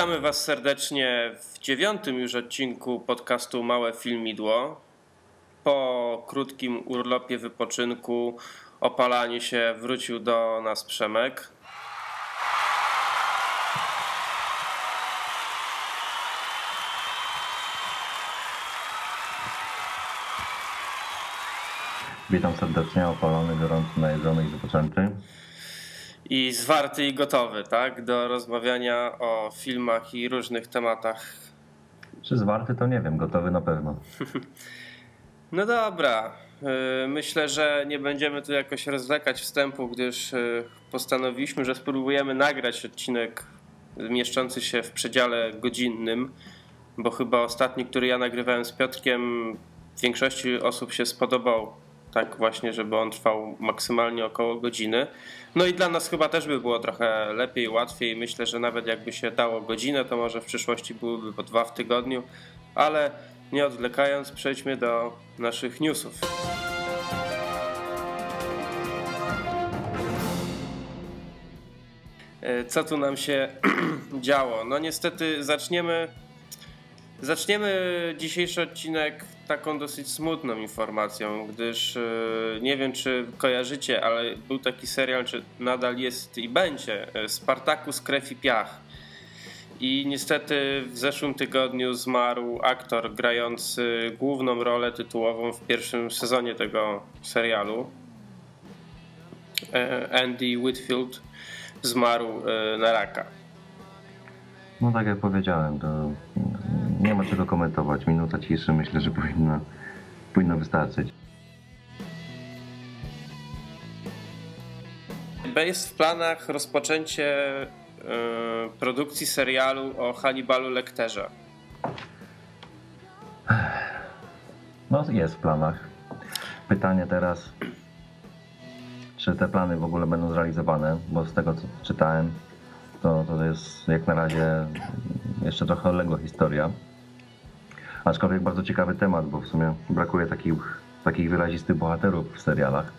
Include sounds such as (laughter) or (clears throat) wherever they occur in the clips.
Witamy Was serdecznie w dziewiątym już odcinku podcastu Małe Filmidło. Po krótkim urlopie wypoczynku, opalaniu się, wrócił do nas Przemek. Witam serdecznie, opalony, gorący, najedzony i wypoczęty. I zwarty i gotowy, tak? Do rozmawiania o filmach i różnych tematach. Czy zwarty to nie wiem, gotowy na pewno. (laughs) No dobra. Y, myślę, że nie będziemy tu jakoś rozlekać wstępu, gdyż y, postanowiliśmy, że spróbujemy nagrać odcinek mieszczący się w przedziale godzinnym, bo chyba ostatni, który ja nagrywałem z Piotrkiem, większości osób się spodobał tak właśnie, żeby on trwał maksymalnie około godziny. No i dla nas chyba też by było trochę lepiej, łatwiej. Myślę, że nawet jakby się dało godzinę, to może w przyszłości byłyby po dwa w tygodniu, ale nie odwlekając, przejdźmy do naszych newsów. E, co tu nam się (clears throat) działo? No niestety zaczniemy Zaczniemy dzisiejszy odcinek taką dosyć smutną informacją, gdyż e, nie wiem, czy kojarzycie, ale był taki serial, czy nadal jest i będzie e, Spartacus Krew i Piach. I niestety w zeszłym tygodniu zmarł aktor grający główną rolę tytułową w pierwszym sezonie tego serialu. E, Andy Whitfield zmarł na raka. No tak jak powiedziałem, to nie ma czego komentować. Minuta ciszy myślę, że powinna, powinna wystarczyć. Jest w planach rozpoczęcie y, produkcji serialu o Hannibalu Lecterze. No jest w planach. Pytanie teraz, czy te plany w ogóle będą zrealizowane, bo z tego co czytałem, to, to jest jak na razie jeszcze trochę odległa historia. Aczkolwiek bardzo ciekawy temat, bo w sumie brakuje takich, takich wyrazistych bohaterów w serialach.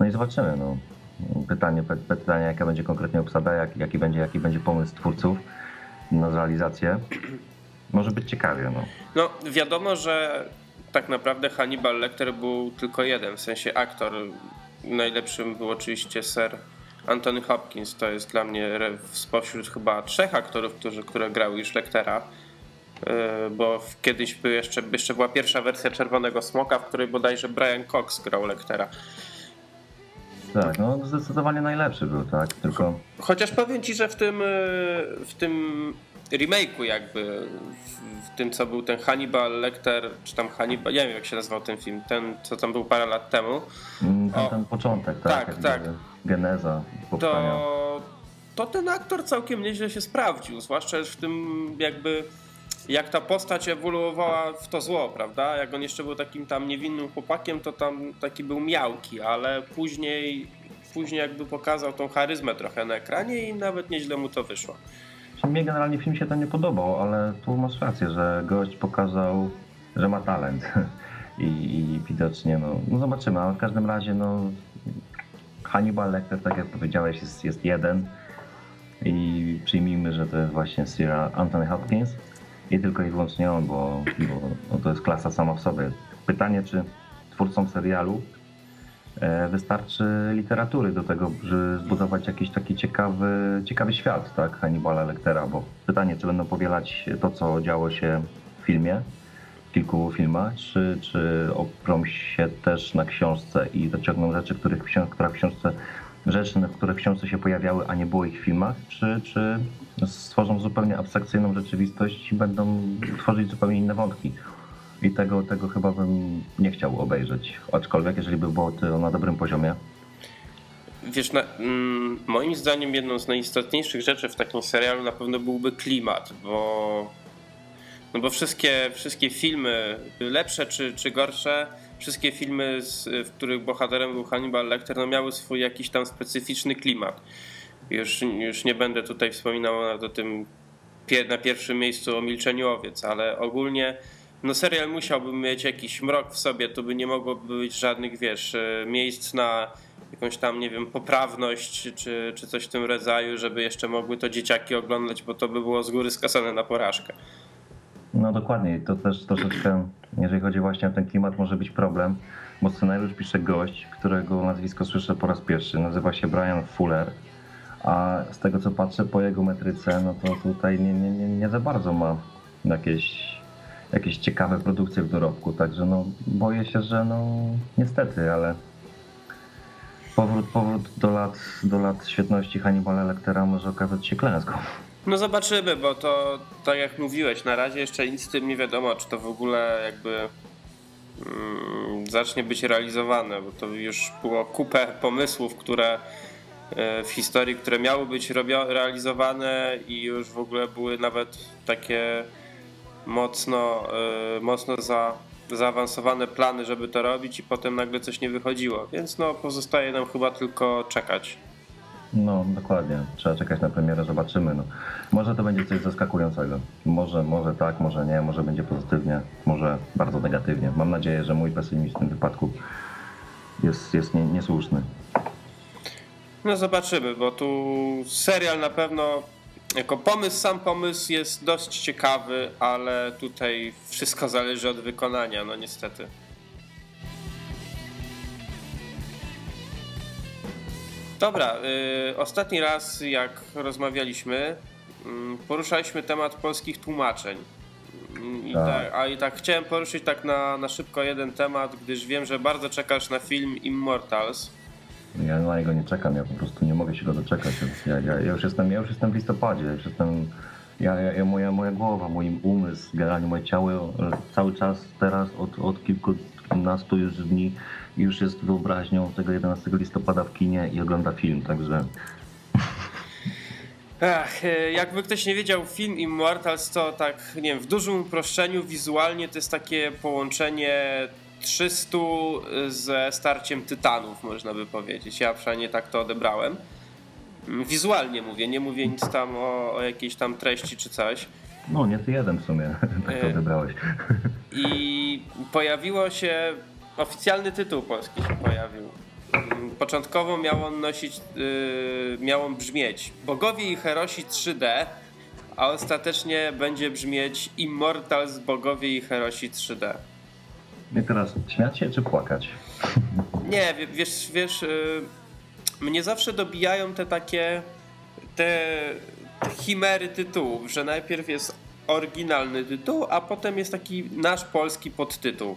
No i zobaczymy. No. Pytanie, pytanie, jaka będzie konkretnie obsada, jak, jaki, będzie, jaki będzie pomysł twórców na realizację. Może być ciekawie. No. no wiadomo, że tak naprawdę Hannibal Lecter był tylko jeden, w sensie aktor. Najlepszym był oczywiście Sir Anthony Hopkins. To jest dla mnie spośród chyba trzech aktorów, którzy, które grały już Lectera. E, bo kiedyś był jeszcze, jeszcze była pierwsza wersja Czerwonego Smoka, w której bodajże Brian Cox grał Lectera. Tak, no zdecydowanie najlepszy był, tak, tylko... Chociaż powiem ci, że w tym, e, w tym remake'u jakby, w, tym co był ten Hannibal Lecter, czy tam Hannibal, nie wiem jak się nazywał ten film, ten co tam był parę lat temu. Mm, ten, ten początek, tak, tak, tak. geneza powstania. To, to ten aktor całkiem nieźle się sprawdził, zwłaszcza w tym jakby jak ta postać ewoluowała w to zło, prawda? Jak on jeszcze był takim tam niewinnym chłopakiem, to tam taki był miałki, ale później, później jakby pokazał tą charyzmę trochę na ekranie i nawet nieźle mu to wyszło. Mnie generalnie film się to nie podobał, ale tu masz rację, że gość pokazał, że ma talent. (laughs) I, i widocznie, no, no zobaczymy, ale w każdym razie, no Hannibal Lecter, tak jak powiedziałeś, jest, jest jeden i przyjmijmy, że to jest właśnie Sir Anthony Hopkins i tylko i wyłącznie on, bo, bo to jest klasa sama w sobie. Pytanie, czy twórcom serialu e, wystarczy literatury do tego, żeby zbudować jakiś taki ciekawy, ciekawy świat, tak, Hannibala Lectera, bo pytanie, czy będą powielać to, co działo się w filmie, w kilku filmach, czy, czy oprą się też na książce i dociągną rzeczy, których, które w książce rzeczy, które w książce się pojawiały, a nie było ich w filmach, czy, czy stworzą zupełnie abstrakcyjną rzeczywistość i będą tworzyć zupełnie inne wątki. I tego, tego chyba bym nie chciał obejrzeć. Aczkolwiek, jeżeli by było to na dobrym poziomie. Wiesz, na, mm, moim zdaniem jedną z najistotniejszych rzeczy w takim serialu na pewno byłby klimat, bo, no bo wszystkie, wszystkie filmy, lepsze czy, czy gorsze, wszystkie filmy, w których bohaterem był Hannibal Lecter, no miały swój jakiś tam specyficzny klimat. Już, już nie będę tutaj wspominał o tym na pierwszym miejscu o milczeniu owiec, ale ogólnie no serial musiałby mieć jakiś mrok w sobie, tu by nie mogło być żadnych, wiesz, e, miejsc na jakąś tam, nie wiem, poprawność czy, czy coś w tym rodzaju, żeby jeszcze mogły to dzieciaki oglądać, bo to by było z góry skasane na porażkę. No dokładnie, to też troszeczkę, jeżeli chodzi właśnie o ten klimat, może być problem, bo scenariusz pisze gość, którego nazwisko słyszę po raz pierwszy, nazywa się Brian Fuller, a z tego co patrzę po jego metryce, no to tutaj nie, nie, nie, nie za bardzo ma jakieś, jakieś ciekawe produkcje w dorobku, także no boję się, że no niestety, ale powrót, powrót do lat, do lat świetności Hannibala Lectera może okazać się klęską. No zobaczymy, bo to tak jak mówiłeś, na razie jeszcze nic z tym nie wiadomo, czy to w ogóle jakby mm, zacznie być realizowane, bo to już było kupę pomysłów, które e, w historii, które miały być realizowane i już w ogóle były nawet takie mocno, e, mocno za, zaawansowane plany, żeby to robić i potem nagle coś nie wychodziło, więc no pozostaje nam chyba tylko czekać. No, dokładnie. Trzeba czekać na premierę, zobaczymy. No. Może to będzie coś zaskakującego. Może, może tak, może nie, może będzie pozytywnie, może bardzo negatywnie. Mam nadzieję, że mój pesymizm w tym wypadku jest, jest nie, niesłuszny. No zobaczymy, bo tu serial na pewno jako pomysł, sam pomysł jest dość ciekawy, ale tutaj wszystko zależy od wykonania, no niestety. Dobra, y, ostatni raz jak rozmawialiśmy, y, poruszaliśmy temat polskich tłumaczeń. I Tak. tak, a i tak chciałem poruszyć tak na, na szybko jeden temat, gdyż wiem, że bardzo czekasz na film Immortals. Ja na niego nie czekam, ja po prostu nie mogę się go doczekać. Ja, ja, ja, już, jestem, ja już jestem w listopadzie, ja już jestem. Ja, ja, ja, moja, moja głowa, mój umysł, generalnie moje ciało cały czas teraz od, od kilkunastu już dni już jest wyobraźnią tego 11 listopada w kinie i ogląda film, także Ach, e, jakby ktoś nie wiedział, film Immortals to tak, nie wiem, w dużym uproszczeniu wizualnie to jest takie połączenie 300 ze starciem tytanów, można by powiedzieć. Ja przynajmniej tak to odebrałem. Mm, Wizualnie mówię, nie mówię nic tam o, o jakiejś tam treści czy coś. no nie ty jeden w sumie, (laughs) tak to E. odebrałeś. I pojawiło się, oficjalny tytuł polski się pojawił. Mm, Początkowo miał on nosić, yy, miał on brzmieć Bogowie i Herosi 3D, a ostatecznie będzie brzmieć Immortals Bogowie i Herosi 3D. I teraz śmiać się czy płakać? (laughs) Nie, wie- wiesz, wiesz, yy, mnie zawsze dobijają te takie te, te chimery tytułów, że najpierw jest oryginalny tytuł, a potem jest taki nasz polski podtytuł.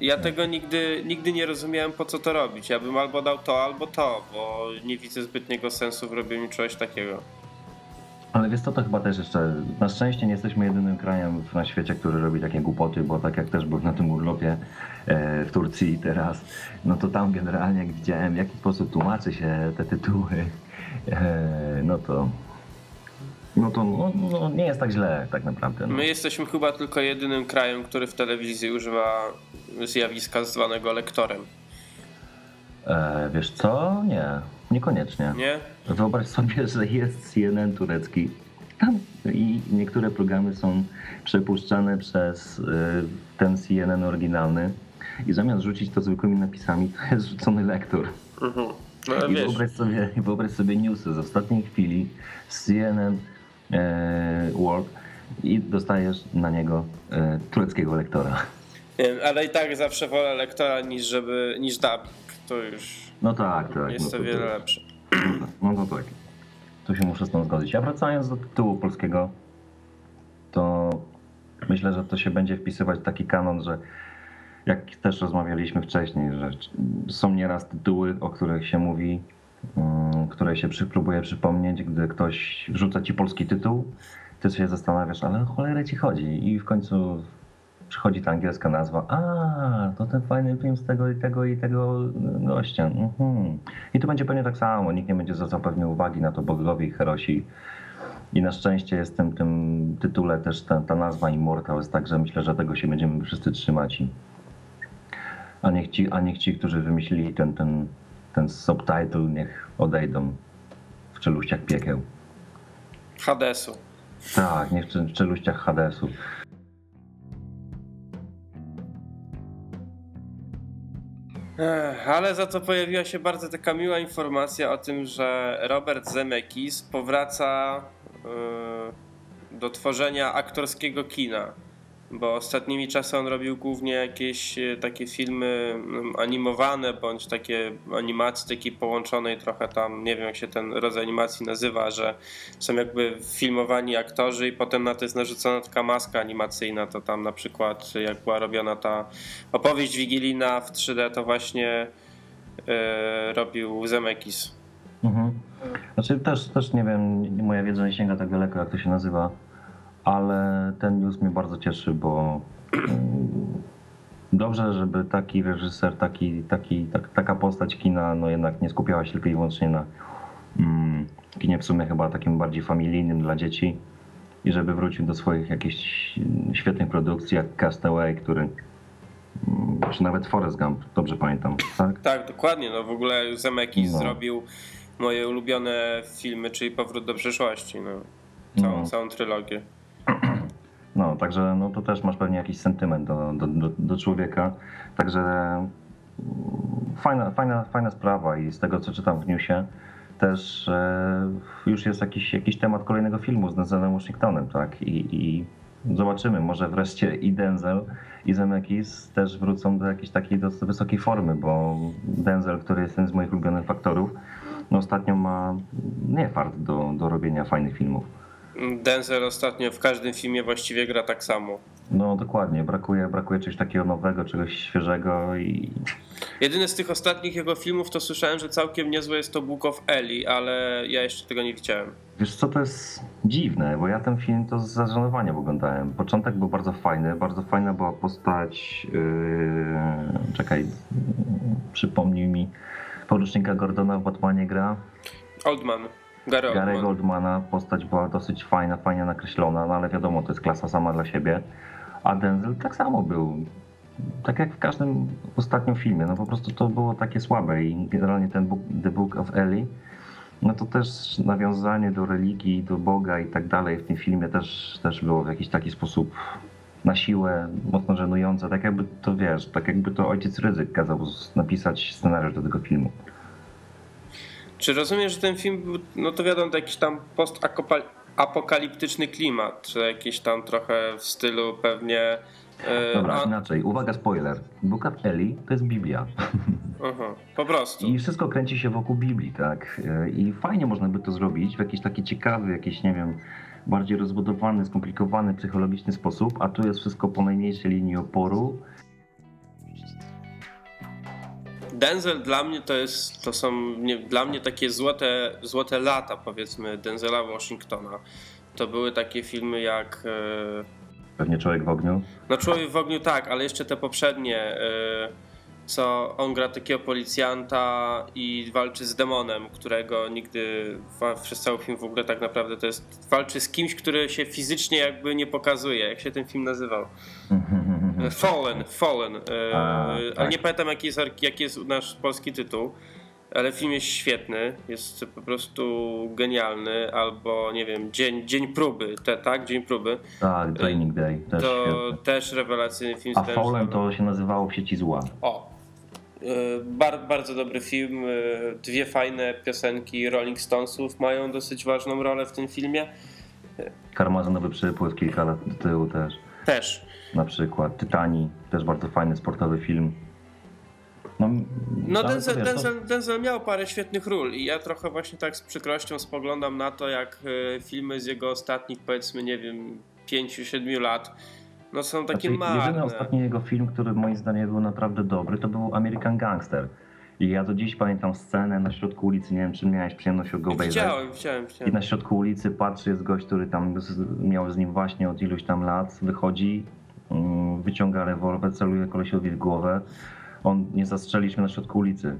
Ja tego nigdy, nigdy nie rozumiałem po co to robić. Ja bym albo dał to, albo to, bo nie widzę zbytniego sensu w robieniu czegoś takiego. Ale wiesz co, to chyba też jeszcze, na szczęście nie jesteśmy jedynym krajem na świecie, który robi takie głupoty, bo tak jak też byłem na tym urlopie e, w Turcji teraz, no to tam generalnie jak widziałem, w jaki sposób tłumaczy się te tytuły, e, no to no to no, no, nie jest tak źle tak naprawdę. No. My jesteśmy chyba tylko jedynym krajem, który w telewizji używa zjawiska zwanego lektorem. E, wiesz co? Nie, niekoniecznie. Nie? Wyobraź sobie, (laughs) że jest CNN turecki tam i niektóre programy są przepuszczane przez y, ten CNN oryginalny i zamiast rzucić to zwykłymi napisami, to jest rzucony lektor. Mhm. No I wiesz, wyobraź sobie, wyobraź sobie newsy z ostatniej chwili z CNN World i dostajesz na niego e, tureckiego lektora. ale i tak zawsze wolę lektora niż żeby niż dubbing. To już No tak, tak. jest no to wiele lepsze. (clears throat) No to tak. Tu się muszę z tym zgodzić. A wracając do tytułu polskiego, to myślę, że to się będzie wpisywać w taki kanon, że jak też rozmawialiśmy wcześniej, że są nieraz tytuły, o których się mówi, które się przy, próbuje przypomnieć, gdy ktoś wrzuca ci polski tytuł, ty się zastanawiasz, ale cholerę ci chodzi i w końcu przychodzi ta angielska nazwa, a to ten fajny film z tego i tego i tego gościa. Mhm. I tu będzie pewnie tak samo, nikt nie będzie zwracał pewnie uwagi na to bogowie i herosi. I na szczęście jest w tym, tym tytule też ta, ta nazwa Immortal jest tak, że myślę, że tego się będziemy wszyscy trzymać. I, a, niech ci, a niech ci, którzy wymyślili ten, ten, ten subtitle, niech odejdą w czeluściach piekieł. Hadesu. Tak, niech w cze- w czeluściach Hadesu. Ech, Ale za to pojawiła się bardzo taka miła informacja o tym, że Robert Zemeckis powraca yy, do tworzenia aktorskiego kina. Bo ostatnimi czasy on robił głównie jakieś e, takie filmy mm, animowane, bądź takie animacje takiej połączonej trochę tam, nie wiem jak się ten rodzaj animacji nazywa, że są jakby filmowani aktorzy i potem na to jest narzucona taka maska animacyjna, to tam na przykład jak była robiona ta opowieść wigilijna w 3D, to właśnie e, robił Zemeckis. Mhm. Znaczy też, też nie wiem, moja wiedza nie sięga tak daleko, jak to się nazywa, ale ten news mnie bardzo cieszy, bo mm, dobrze, żeby taki reżyser, taki, taki, tak, taka postać kina, no jednak nie skupiała się tylko i wyłącznie na mm, kinie w sumie chyba takim bardziej familijnym dla dzieci i żeby wrócił do swoich jakichś świetnych produkcji, jak Castaway, który mm, czy nawet Forrest Gump, dobrze pamiętam, tak? Tak, dokładnie. No w ogóle Zemeckis No. zrobił moje ulubione filmy, czyli Powrót do przyszłości. No. Całą, No. całą trylogię. No, także no, to też masz pewnie jakiś sentyment do, do, do, do człowieka. Także mm, fajna, fajna, fajna sprawa i z tego co czytam w newsie też e, już jest jakiś, jakiś temat kolejnego filmu z Denzelem Washingtonem, tak? I, I zobaczymy, może wreszcie i Denzel i Zemeckis też wrócą do jakiejś takiej dosyć wysokiej formy, bo Denzel, który jest jednym z moich ulubionych faktorów, no ostatnio ma nie fart do, do robienia fajnych filmów. Denzel ostatnio w każdym filmie właściwie gra tak samo. No dokładnie, brakuje, brakuje czegoś takiego nowego, czegoś świeżego i Jedyny z tych ostatnich jego filmów to słyszałem, że całkiem niezłe jest to Book of Eli, ale ja jeszcze tego nie widziałem. wiesz co, to jest dziwne, bo ja ten film to z zażenowaniem oglądałem. Początek był bardzo fajny, bardzo fajna była postać, yy, czekaj, przypomnij mi, porucznika Gordona w Batmanie gra, Oldman. Gary Oldman. Gary'ego Oldmana, postać była dosyć fajna, fajnie nakreślona, no ale wiadomo, to jest klasa sama dla siebie. A Denzel tak samo był. Tak jak w każdym ostatnim filmie, no po prostu to było takie słabe i generalnie ten book, The Book of Eli, no to też nawiązanie do religii, do Boga i tak dalej w tym filmie też, też było w jakiś taki sposób na siłę, mocno żenujące, tak jakby to wiesz, tak jakby to ojciec Ryzyk kazał napisać scenariusz do tego filmu. Czy rozumiesz, że ten film był, no to wiadomo, to jakiś tam postapokaliptyczny klimat, czy jakieś tam trochę w stylu pewnie... e, Dobra, a- inaczej, uwaga, spoiler. Book of Eli to jest Biblia. (laughs) Aha, po prostu. I wszystko kręci się wokół Biblii, tak? I fajnie można by to zrobić w jakiś taki ciekawy, jakiś, nie wiem, bardziej rozbudowany, skomplikowany, psychologiczny sposób, a tu jest wszystko po najmniejszej linii oporu. Denzel dla mnie to jest, to są nie, dla mnie takie złote, złote lata powiedzmy Denzela Washingtona. To były takie filmy jak e, Pewnie Człowiek w ogniu. No Człowiek w ogniu tak, ale jeszcze te poprzednie, e, co on gra takiego policjanta i walczy z demonem, którego nigdy przez cały film w ogóle tak naprawdę to jest walczy z kimś, który się fizycznie jakby nie pokazuje. Jak się ten film nazywał? (laughs) E, Fallen, Fallen. E, A, ale tak. nie pamiętam jaki jest, jaki jest nasz polski tytuł. Ale film jest świetny, jest po prostu genialny, albo nie wiem, dzień, dzień próby, te, tak? Dzień próby. Tak, Training Day, też To świetny. też rewelacyjny film. A Fallen to się nazywało W sieci zła. O! E, Bar, bardzo dobry film. e, Dwie fajne piosenki Rolling Stonesów mają dosyć ważną rolę w tym filmie. Karmazynowy przypływ kilka lat do tyłu też. Też. Na przykład Tytani, też bardzo fajny sportowy film. No, No to Denzel, wiesz, to- Denzel, Denzel miał parę świetnych ról i ja trochę właśnie tak z przykrością spoglądam na to, jak e, filmy z jego ostatnich powiedzmy, nie wiem, 5-7 lat no są takie Znaczy, marne. Jedyny ostatni jego film, który moim zdaniem był naprawdę dobry, to był American Gangster. I ja do dziś pamiętam scenę na środku ulicy, nie wiem czy miałeś przyjemność go obejrzeć. Widziałem, widziałem, I widziałem. na środku ulicy patrzy, jest gość, który tam z, miał z nim właśnie od iluś tam lat, wychodzi, mm, wyciąga rewolwer, celuje kolesiowi w głowę. On nie zastrzeliśmy na środku ulicy.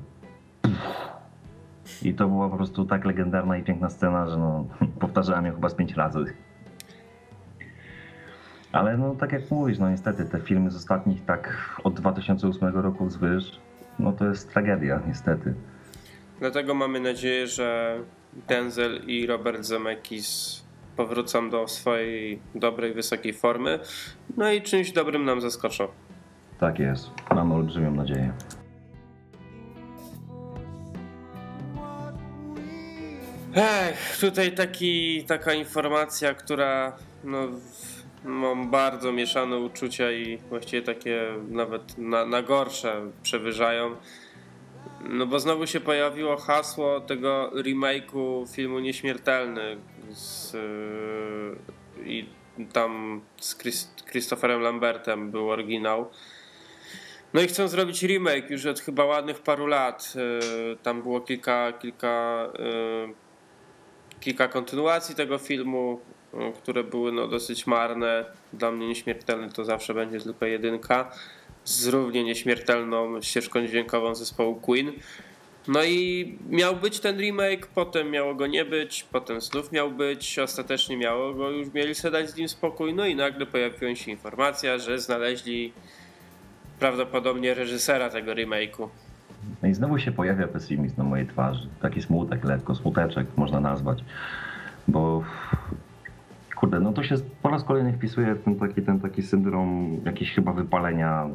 I to była po prostu tak legendarna i piękna scena, że no, (laughs) powtarzałem ją chyba z pięć razy. Ale no tak jak mówisz, no niestety te filmy z ostatnich tak od 2008 roku wzwyż, no to jest tragedia, niestety. Dlatego mamy nadzieję, że Denzel i Robert Zemeckis powrócą do swojej dobrej, wysokiej formy, no i czymś dobrym nam zaskoczą. Tak jest, mam olbrzymią nadzieję. Ech, tutaj taki, taka informacja, która no, mam bardzo mieszane uczucia i właściwie takie nawet na, na gorsze przewyżają. No bo znowu się pojawiło hasło tego remake'u filmu Nieśmiertelny z, yy, i tam z Chris, Christopherem Lambertem był oryginał. No i chcą zrobić remake już od chyba ładnych paru lat. Yy, tam było kilka, kilka, yy, kilka kontynuacji tego filmu, które były no, dosyć marne. Dla mnie Nieśmiertelny to zawsze będzie tylko jedynka z równie nieśmiertelną ścieżką dźwiękową zespołu Queen. No i miał być ten remake, potem miało go nie być, potem znów miał być, ostatecznie miało go już mieli sobie dać z nim spokój, no i nagle pojawiła się informacja, że znaleźli prawdopodobnie reżysera tego remake'u. No i znowu się pojawia pesymizm na mojej twarzy. Taki smutek lekko, smuteczek można nazwać. Bo kurde, no to się po raz kolejny wpisuje ten taki, ten taki syndrom jakiś chyba wypalenia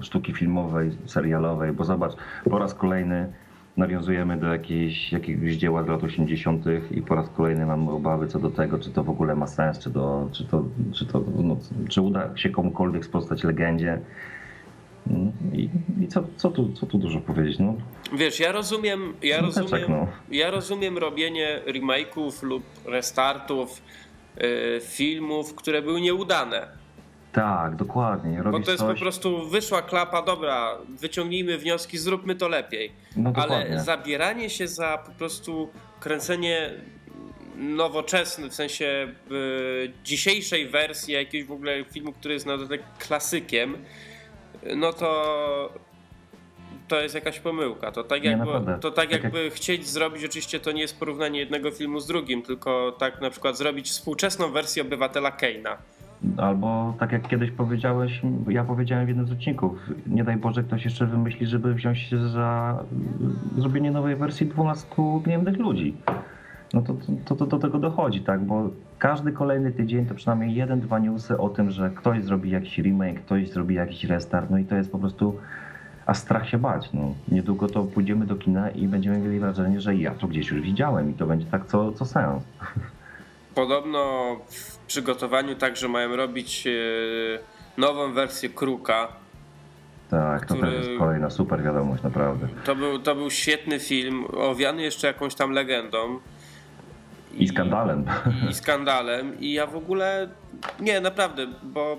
sztuki filmowej, serialowej, bo zobacz, po raz kolejny nawiązujemy do jakiejś, jakiegoś dzieła z lat 80. i po raz kolejny mamy obawy co do tego, czy to w ogóle ma sens, czy to, czy to, czy to no, czy uda się komukolwiek sprostać legendzie. I, i co, co, tu, co tu dużo powiedzieć? No, Wiesz, ja rozumiem, ja Smuteczek, rozumiem, no. ja rozumiem robienie remake'ów lub restartów y, filmów, które były nieudane. tak, dokładnie. Bo Robisz to jest coś, po prostu wyszła klapa, dobra, wyciągnijmy wnioski, zróbmy to lepiej. no, Ale zabieranie się za po prostu kręcenie nowoczesny, w sensie y, dzisiejszej wersji jakiegoś w ogóle filmu, który jest na dodatek klasykiem, no to to jest jakaś pomyłka. To tak jakby, to tak Tak jakby chcieć zrobić, oczywiście to nie jest porównanie jednego filmu z drugim, tylko tak na przykład zrobić współczesną wersję Obywatela Keina. Albo tak jak kiedyś powiedziałeś, ja powiedziałem w jednym z odcinków, nie daj Boże ktoś jeszcze wymyśli, żeby wziąć się za zrobienie nowej wersji 12 gniewnych ludzi. No to, to, to do tego dochodzi, tak? Bo każdy kolejny tydzień to przynajmniej jeden, dwa newsy o tym, że ktoś zrobi jakiś remake, ktoś zrobi jakiś restart, no i to jest po prostu a strach się bać. No. Niedługo to pójdziemy do kina i będziemy mieli wrażenie, że ja to gdzieś już widziałem i to będzie tak co, co seans. (laughs) Podobno w przygotowaniu także mają robić y, nową wersję Kruka. Tak, to Który- też jest kolejna super wiadomość, naprawdę. To był, to był świetny film, owiany jeszcze jakąś tam legendą. I skandalem. I skandalem. I ja w ogóle. Nie, naprawdę, bo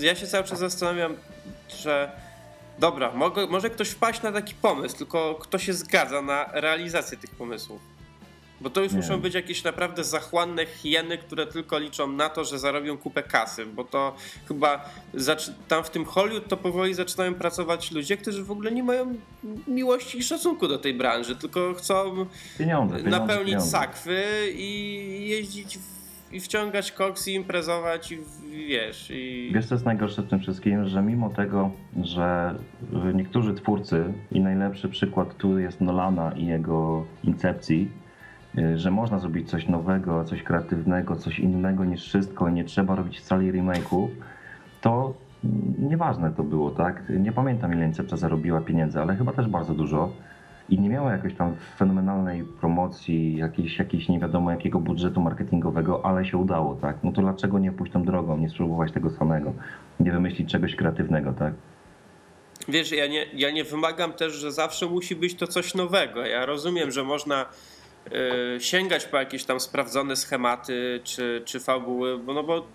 ja się cały czas zastanawiam, że. Dobra, mogę, może ktoś wpaść na taki pomysł, tylko kto się zgadza na realizację tych pomysłów. Bo to już Nie. muszą być jakieś naprawdę zachłanne hieny, które tylko liczą na to, że zarobią kupę kasy, bo to chyba tam w tym Hollywood to powoli zaczynają pracować ludzie, którzy w ogóle nie mają miłości i szacunku do tej branży, tylko chcą Pieniądze, pieniądze napełnić pieniądze. sakwy i jeździć w, i wciągać koks i imprezować i wiesz i Wiesz co jest najgorsze w tym wszystkim, że mimo tego, że niektórzy twórcy i najlepszy przykład tu jest Nolana i jego Incepcji, że można zrobić coś nowego, coś kreatywnego, coś innego niż wszystko nie trzeba robić wcale remake'ów, to mm, nieważne to było, tak? Nie pamiętam ile Incepcja zarobiła pieniędzy, ale chyba też bardzo dużo. I nie miała jakiejś tam fenomenalnej promocji, jakiejś, jakiejś nie wiadomo jakiego budżetu marketingowego, ale się udało, tak? No to dlaczego nie pójść tą drogą, nie spróbować tego samego, nie wymyślić czegoś kreatywnego, tak? wiesz, ja nie, ja nie wymagam też, że zawsze musi być to coś nowego. Ja rozumiem, że można y, sięgać po jakieś tam sprawdzone schematy czy, czy fabuły, bo, no bo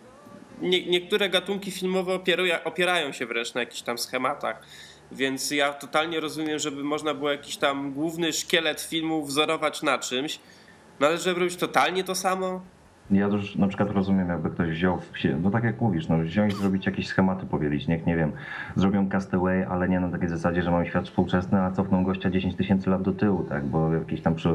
nie, niektóre gatunki filmowe opierają się wręcz na jakichś tam schematach. Więc ja totalnie rozumiem, żeby można było jakiś tam główny szkielet filmu wzorować na czymś, no ale żeby robić totalnie to samo, Ja już na przykład rozumiem, jakby ktoś wziął, się, no tak jak mówisz, no wziąć, zrobić jakieś schematy, powielić, niech nie wiem, zrobią Castaway, ale nie na takiej zasadzie, że mamy świat współczesny, a cofną gościa 10 tysięcy lat do tyłu, tak, bo jakiś tam przy,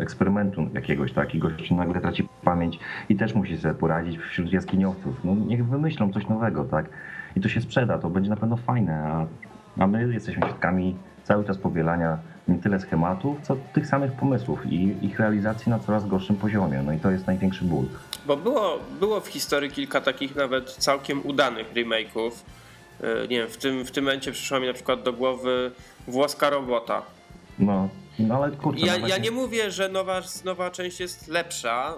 eksperymentu jakiegoś, tak, i gość nagle traci pamięć i też musi sobie poradzić wśród jaskiniowców, no niech wymyślą coś nowego, tak, i to się sprzeda, to będzie na pewno fajne, a, a my jesteśmy świadkami cały czas powielania nie tyle schematów, co tych samych pomysłów i ich realizacji na coraz gorszym poziomie, no i to jest największy ból. Bo było, było w historii kilka takich nawet całkiem udanych remake'ów. E, Nie wiem, w tym, w tym momencie przyszła mi na przykład do głowy Włoska Robota. No, No ale kurczę, Ja, nawet ja nie mówię, że nowa, nowa część jest lepsza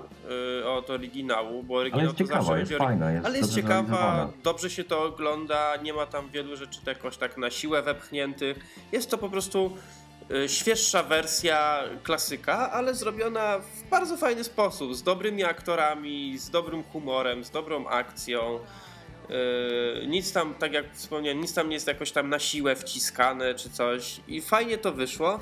y, od oryginału, bo ale oryginał jest to zawsze ciekawa, jest fajna, jest Ale jest ciekawa, dobrze się to ogląda, nie ma tam wielu rzeczy tak jakoś tak na siłę wepchniętych. Jest to po prostu świeższa wersja klasyka, ale zrobiona w bardzo fajny sposób, z dobrymi aktorami, z dobrym humorem, z dobrą akcją. Yy, nic tam, tak jak wspomniałem, nic tam nie jest jakoś tam na siłę wciskane czy coś i fajnie to wyszło.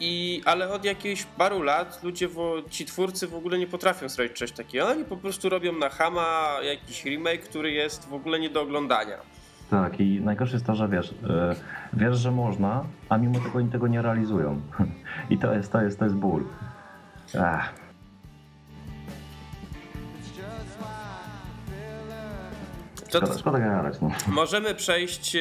I, ale od jakichś paru lat ludzie, ci twórcy w ogóle nie potrafią zrobić czegoś takiego. Oni po prostu robią na Hama jakiś remake, który jest w ogóle nie do oglądania. Tak, i najgorsze jest to, że wiesz, e, wiesz, że można, a mimo tego oni tego nie realizują. (laughs) I to jest, to jest, to jest ból. Ach, To, szkoda, gadać, no. (laughs) Możemy przejść e,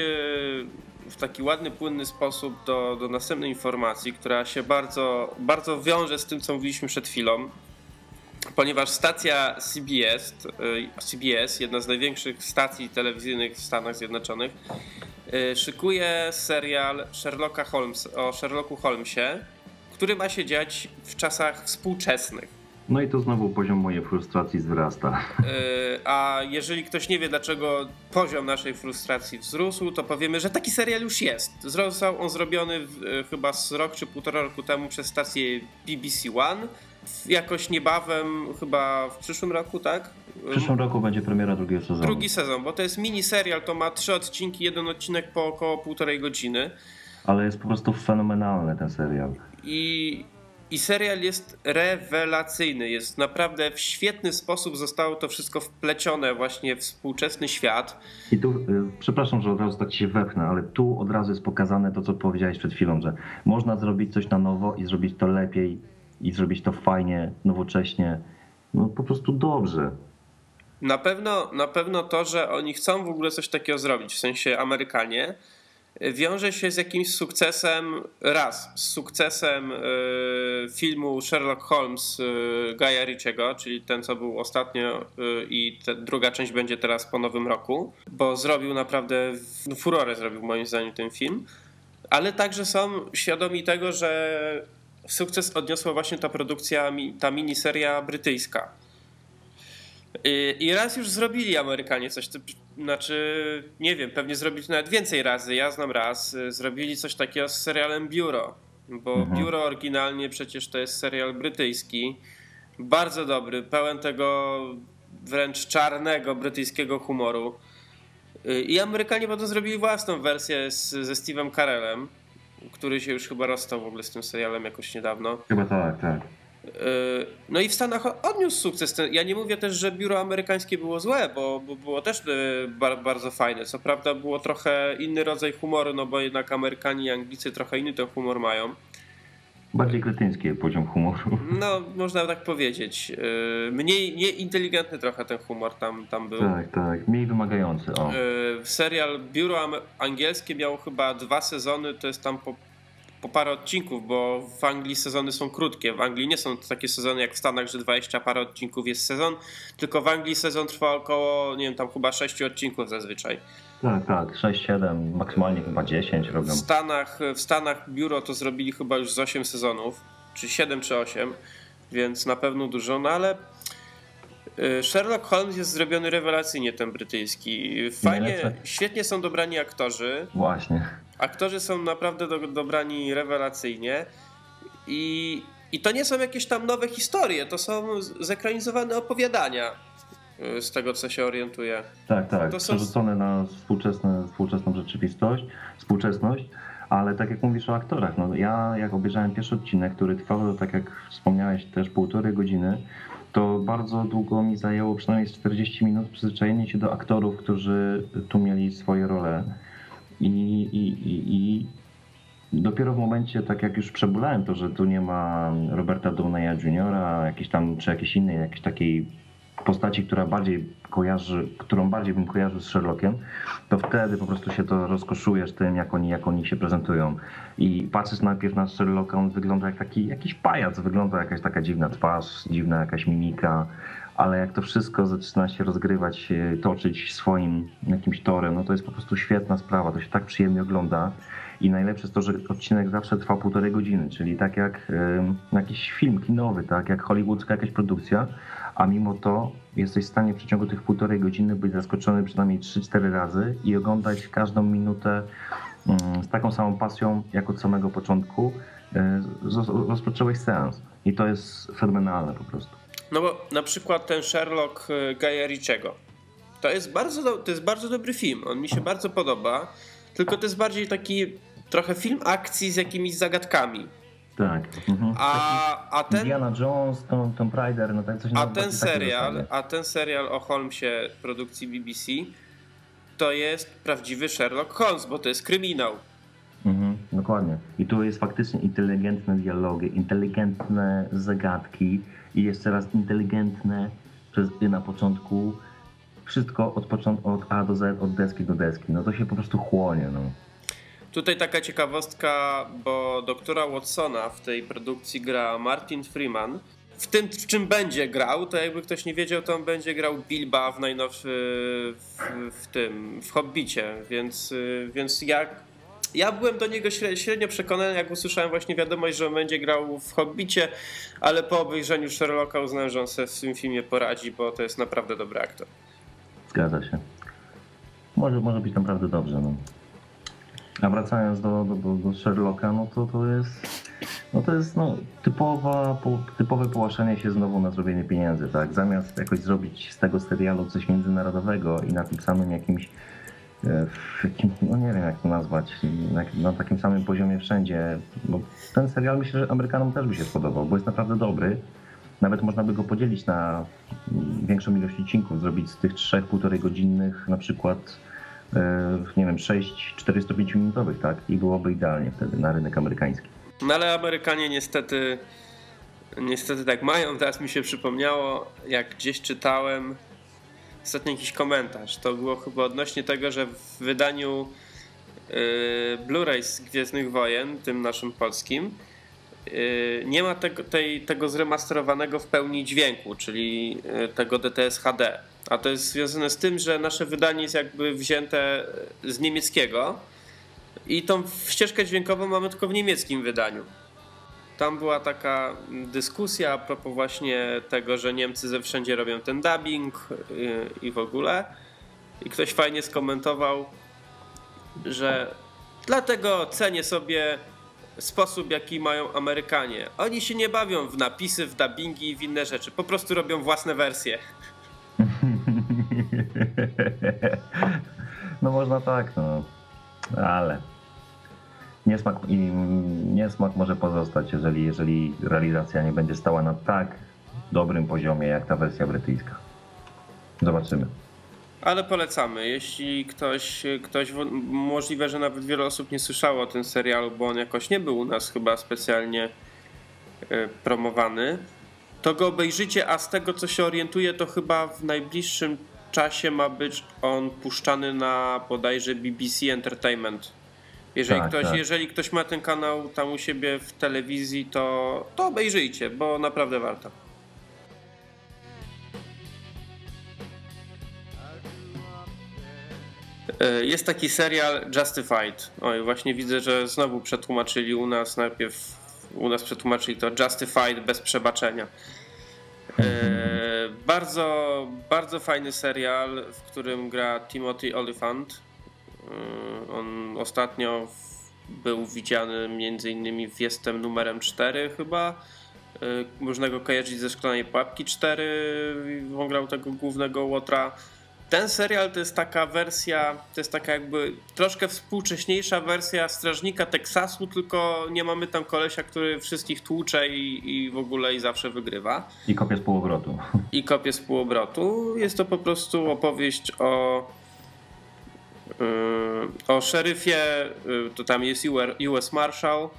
w taki ładny, płynny sposób do, do następnej informacji, która się bardzo, bardzo wiąże z tym, co mówiliśmy przed chwilą. Ponieważ stacja CBS, e, CBS, jedna z największych stacji telewizyjnych w Stanach Zjednoczonych, e, szykuje serial Sherlocka Holmes, o Sherlocku Holmesie, który ma się dziać w czasach współczesnych. No i tu znowu poziom mojej frustracji wzrasta. Yy, A jeżeli ktoś nie wie, dlaczego poziom naszej frustracji wzrósł, to powiemy, że taki serial już jest. Został on zrobiony w, chyba z rok czy półtora roku temu przez stację BBC One. Jakoś niebawem, chyba w przyszłym roku, tak? W przyszłym roku będzie premiera drugiego sezonu. Drugi sezon, bo to jest mini serial, to ma trzy odcinki, jeden odcinek po około półtorej godziny. Ale jest po prostu fenomenalny ten serial. I, I serial jest rewelacyjny. Jest naprawdę w świetny sposób zostało to wszystko wplecione właśnie w współczesny świat. I tu, y, przepraszam, że od razu tak się wepchnę, ale tu od razu jest pokazane to, co powiedziałeś przed chwilą, że można zrobić coś na nowo i zrobić to lepiej i zrobić to fajnie, nowocześnie. No po prostu dobrze. Na pewno, na pewno to, że oni chcą w ogóle coś takiego zrobić, w sensie Amerykanie, wiąże się z jakimś sukcesem, raz, z sukcesem y, filmu Sherlock Holmes y, Guya Ritchiego, czyli ten, co był ostatnio y, i druga część będzie teraz po nowym roku, bo zrobił naprawdę, no, furorę zrobił moim zdaniem ten film, ale także są świadomi tego, że sukces odniosła właśnie ta produkcja, ta miniseria brytyjska. I- raz już zrobili Amerykanie coś, to, znaczy nie wiem, pewnie zrobili nawet więcej razy. Ja znam raz, y, zrobili coś takiego z serialem Biuro, bo Mhm. Biuro oryginalnie przecież to jest serial brytyjski, bardzo dobry, pełen tego wręcz czarnego brytyjskiego humoru. Y, I Amerykanie potem zrobili własną wersję z, ze Steve'em Carellem, który się już chyba rozstał w ogóle z tym serialem jakoś niedawno. Chyba tak, tak. Yy, No i w Stanach odniósł sukces. Ja nie mówię też, że biuro amerykańskie było złe, bo, bo było też bar- bardzo fajne. Co prawda było trochę inny rodzaj humoru, no bo jednak Amerykanie i Anglicy trochę inny ten humor mają. Bardziej kretyński poziom humoru. No, można tak powiedzieć. Yy, Mniej nie inteligentny trochę ten humor tam, tam był. Tak, tak. Mniej wymagający. O. Yy, Serial Biuro Angielskie miał chyba dwa sezony, to jest tam po, po parę odcinków, bo w Anglii sezony są krótkie. W Anglii nie są to takie sezony jak w Stanach, że 20 parę odcinków jest sezon, tylko w Anglii sezon trwa około, nie wiem, tam chyba 6 odcinków zazwyczaj. Tak, tak. 6, 7, maksymalnie chyba 10 robią. W Stanach, w Stanach biuro to zrobili chyba już z 8 sezonów, czy 7 czy 8, więc na pewno dużo, no ale y, Sherlock Holmes jest zrobiony rewelacyjnie ten brytyjski. Fajnie, świetnie są dobrani aktorzy. Właśnie. Aktorzy są naprawdę do, dobrani rewelacyjnie i, i to nie są jakieś tam nowe historie, to są zekranizowane opowiadania z tego co się orientuję. Tak, tak. To są- Przerzucone na współczesne, współczesną rzeczywistość, współczesność, ale tak jak mówisz o aktorach, no ja jak obejrzałem pierwszy odcinek, który trwał, tak jak wspomniałeś, też półtorej godziny, to bardzo długo mi zajęło, przynajmniej z 40 minut, przyzwyczajenie się do aktorów, którzy tu mieli swoje role. I, i, i, i dopiero w momencie, tak jak już przebulałem to, że tu nie ma Roberta Downeya Jr., jakiejś tam, czy jakiejś innej, jakiejś takiej postaci, która bardziej kojarzy, którą bardziej bym kojarzył z Sherlockiem, to wtedy po prostu się to rozkoszujesz tym, jak oni, jak oni się prezentują. I patrzysz najpierw na Sherlocka, on wygląda jak taki jakiś pajac, wygląda jakaś taka dziwna twarz, dziwna jakaś mimika, ale jak to wszystko zaczyna się rozgrywać, e, toczyć swoim jakimś torem, no to jest po prostu świetna sprawa, to się tak przyjemnie ogląda. I najlepsze jest to, że odcinek zawsze trwa półtorej godziny, czyli tak jak y, jakiś film kinowy, tak jak hollywoodzka jakaś produkcja, a mimo to jesteś w stanie w przeciągu tych półtorej godziny być zaskoczony przynajmniej 3-4 razy i oglądać każdą minutę y, z taką samą pasją, jak od samego początku y, rozpocząłeś seans. I to jest fenomenalne po prostu. No bo na przykład ten Sherlock Gaja Richiego. To jest, bardzo, to jest bardzo dobry film. On mi się bardzo podoba. Tylko to jest bardziej taki trochę film akcji z jakimiś zagadkami. Tak. Mhm. A, a ten. Indiana Jones, Tom, Tom Raider, no tak coś A ten serial, a ten serial o Holmesie produkcji BBC to jest prawdziwy Sherlock Holmes, bo to jest kryminał. Mhm, dokładnie. I tu jest faktycznie inteligentne dialogi, inteligentne zagadki i jeszcze raz inteligentne przez na początku wszystko od, początku, od A do Z, od deski do deski. No to się po prostu chłonie. No. Tutaj taka ciekawostka, bo doktora Watsona w tej produkcji gra Martin Freeman. W tym, w czym będzie grał, to jakby ktoś nie wiedział, to on będzie grał Bilba w najnowszym, w, w, tym, w Hobbicie, więc, więc ja, ja byłem do niego średnio przekonany, jak usłyszałem właśnie wiadomość, że on będzie grał w Hobbicie, ale po obejrzeniu Sherlocka uznałem, że on sobie w tym filmie poradzi, bo to jest naprawdę dobry aktor. Zgadza się. Może, może być naprawdę dobrze. No. A wracając do, do, do, Sherlocka, no to to jest, no to jest no, typowa, po, typowe połaszanie się znowu na zrobienie pieniędzy, tak? Zamiast jakoś zrobić z tego serialu coś międzynarodowego i na tym samym jakimś, e, no nie wiem jak to nazwać, na, na takim samym poziomie wszędzie, bo ten serial myślę, że Amerykanom też by się spodobał, bo jest naprawdę dobry. Nawet można by go podzielić na większą ilość odcinków, zrobić z tych trzech półtorej godzinnych na przykład e, nie wiem, 6 45 minutowych, tak? I byłoby idealnie wtedy na rynek amerykański. No ale Amerykanie niestety niestety tak mają. Teraz mi się przypomniało, jak gdzieś czytałem ostatnio jakiś komentarz. To było chyba odnośnie tego, że w wydaniu yy, Blu-ray z Gwiezdnych Wojen, tym naszym polskim, Y, nie ma tego, tej, tego zremasterowanego w pełni dźwięku, czyli y, tego DTS HD. A to jest związane z tym, że nasze wydanie jest jakby wzięte z niemieckiego i tą ścieżkę dźwiękową mamy tylko w niemieckim wydaniu. Tam była taka dyskusja a propos właśnie tego, że Niemcy ze wszędzie robią ten dubbing y, i w ogóle. I ktoś fajnie skomentował, że dlatego cenię sobie sposób, jaki mają Amerykanie. Oni się nie bawią w napisy, w dubbingi i w inne rzeczy. Po prostu robią własne wersje. (laughs) No można tak, no. Ale niesmak, niesmak może pozostać, jeżeli, jeżeli realizacja nie będzie stała na tak dobrym poziomie, jak ta wersja brytyjska. Zobaczymy ale polecamy. Jeśli ktoś, ktoś, możliwe, że nawet wiele osób nie słyszało o tym serialu, bo on jakoś nie był u nas chyba specjalnie e, promowany, to go obejrzycie, a z tego co się orientuję, to chyba w najbliższym czasie ma być on puszczany na bodajże BBC Entertainment. Jeżeli, tak, ktoś, tak. jeżeli ktoś ma ten kanał tam u siebie w telewizji, to, to obejrzyjcie, bo naprawdę warto. Jest taki serial Justified. Oj, właśnie widzę, że znowu przetłumaczyli u nas najpierw u nas przetłumaczyli to Justified bez przebaczenia. E, bardzo, bardzo fajny serial, w którym gra Timothy Olyphant. E, on ostatnio był widziany między innymi w Jestem numerem 4 chyba. E, można go kojarzyć ze Szklanej Pułapki 4. On grał tego głównego łotra ten serial to jest taka wersja, to jest taka jakby troszkę współcześniejsza wersja Strażnika Teksasu, tylko nie mamy tam kolesia, który wszystkich tłucze i, i w ogóle i zawsze wygrywa. I kopie z półobrotu. I kopie z półobrotu. Jest to po prostu opowieść o yy, o szeryfie, yy, to tam jest US Marshal,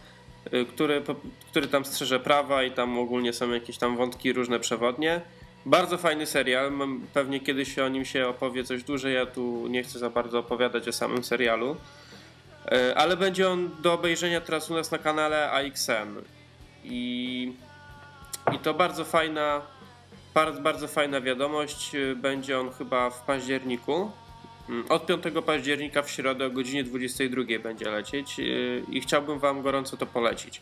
yy, który, który tam strzeże prawa i tam ogólnie są jakieś tam wątki różne przewodnie. Bardzo fajny serial. Pewnie kiedyś o nim się opowie coś dłużej. Ja tu nie chcę za bardzo opowiadać o samym serialu. E, ale będzie on do obejrzenia teraz u nas na kanale AXN. I, i to bardzo fajna, bardzo, bardzo fajna wiadomość. Y, będzie on chyba w październiku. Mm, od 5 października w środę o godzinie 22 będzie lecieć y, i chciałbym Wam gorąco to polecić.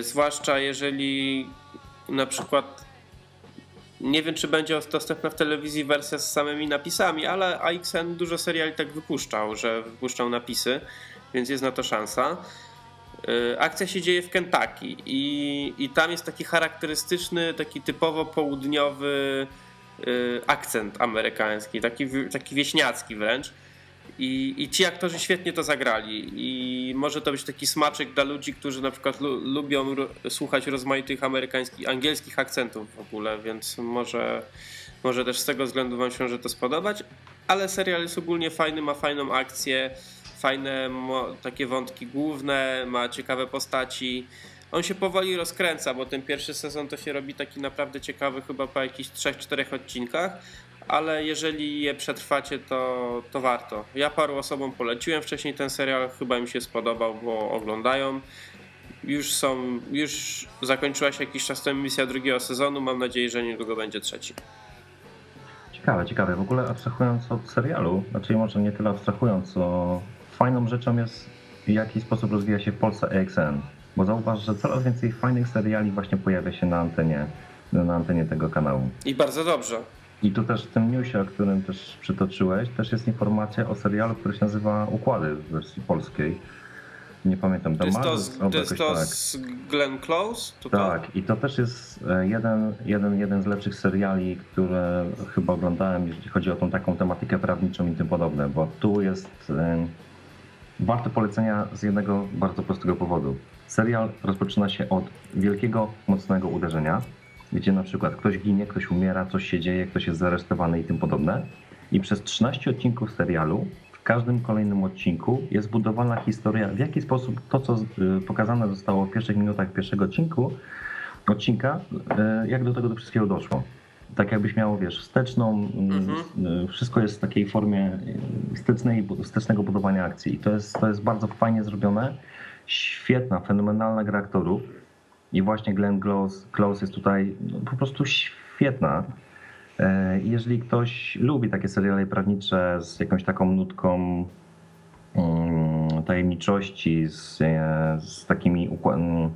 Zwłaszcza jeżeli na przykład nie wiem, czy będzie dostępna w telewizji wersja z samymi napisami, ale AXN dużo seriali tak wypuszczał, że wypuszczał napisy, więc jest na to szansa. Y, akcja się dzieje w Kentucky i, i tam jest taki charakterystyczny, taki typowo południowy y, akcent amerykański, taki, taki wieśniacki wręcz. I, I ci aktorzy świetnie to zagrali. I może to być taki smaczek dla ludzi, którzy na przykład lu lubią słuchać rozmaitych amerykańskich, angielskich akcentów w ogóle, więc może, może też z tego względu Wam się że to spodobać. Ale serial jest ogólnie fajny, ma fajną akcję, fajne takie wątki główne, ma ciekawe postaci. On się powoli rozkręca, bo ten pierwszy sezon to się robi taki naprawdę ciekawy chyba po jakichś 3-4 odcinkach, ale jeżeli je przetrwacie, to, to warto. Ja paru osobom poleciłem wcześniej ten serial, chyba im się spodobał, bo oglądają. Już są, już zakończyła się jakiś czas temu misja drugiego sezonu, mam nadzieję, że niedługo będzie trzeci. Ciekawe, ciekawe. W ogóle abstrahując od serialu, znaczy może nie tyle abstrahując, co fajną rzeczą jest w jaki sposób rozwija się w Polsce EXN, bo zauważ, że coraz więcej fajnych seriali właśnie pojawia się na antenie, na antenie tego kanału. I bardzo dobrze. I tu też w tym newsie, o którym też przytoczyłeś, też jest informacja o serialu, który się nazywa Układy w wersji polskiej. Nie pamiętam. To jest to, z, to, jest to tak. z Glenn Close? To tak, to? i to też jest e, jeden, jeden, jeden z lepszych seriali, które chyba oglądałem, jeśli chodzi o tą taką tematykę prawniczą i tym podobne, bo tu jest e, warte polecenia z jednego bardzo prostego powodu. Serial rozpoczyna się od wielkiego, mocnego uderzenia, gdzie na przykład ktoś ginie, ktoś umiera, coś się dzieje, ktoś jest zaresztowany i tym podobne. I przez 13 odcinków serialu, w każdym kolejnym odcinku jest budowana historia, w jaki sposób to, co y, pokazane zostało w pierwszych minutach pierwszego odcinku, odcinka, y, jak do tego do wszystkiego doszło. Tak jakbyś miał, wiesz, wsteczną, mm, mhm. Y, wszystko jest w takiej formie wstecznej, wstecznego budowania akcji. I to jest, to jest bardzo fajnie zrobione. Świetna, fenomenalna gra aktorów i właśnie Glenn Close, Close jest tutaj no, po prostu świetna. E, jeżeli ktoś lubi takie seriale prawnicze z jakąś taką nutką mm, tajemniczości, z, e, z takimi, mm,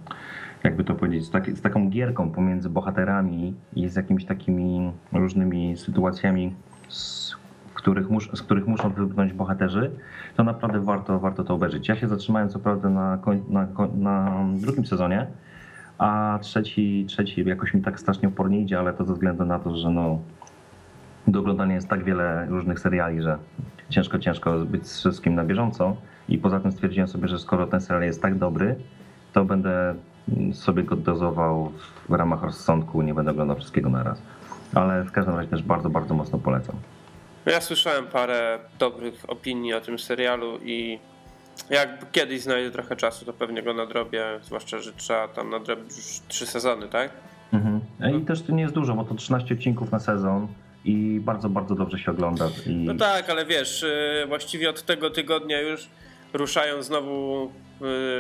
jakby to powiedzieć, z, taki, z, taką gierką pomiędzy bohaterami i z jakimiś takimi różnymi sytuacjami, z których, mus, z których muszą wybrnąć bohaterzy, to naprawdę warto, warto to obejrzeć. Ja się zatrzymałem co prawda na, na, na drugim sezonie, a trzeci, trzeci jakoś mi tak strasznie opornie idzie, ale to ze względu na to, że no, do oglądania jest tak wiele różnych seriali, że ciężko, ciężko być z wszystkim na bieżąco i poza tym stwierdziłem sobie, że skoro ten serial jest tak dobry, to będę sobie go dozował w ramach rozsądku, nie będę oglądał wszystkiego na raz. Ale w każdym razie też bardzo, bardzo mocno polecam. Ja słyszałem parę dobrych opinii o tym serialu i jak kiedyś znajdę trochę czasu, to pewnie go nadrobię, zwłaszcza, że trzeba tam nadrobić już trzy sezony, tak? Mhm. I też to nie jest dużo, bo to 13 odcinków na sezon i bardzo, bardzo dobrze się ogląda. I... No tak, ale wiesz, y, właściwie od tego tygodnia już ruszają znowu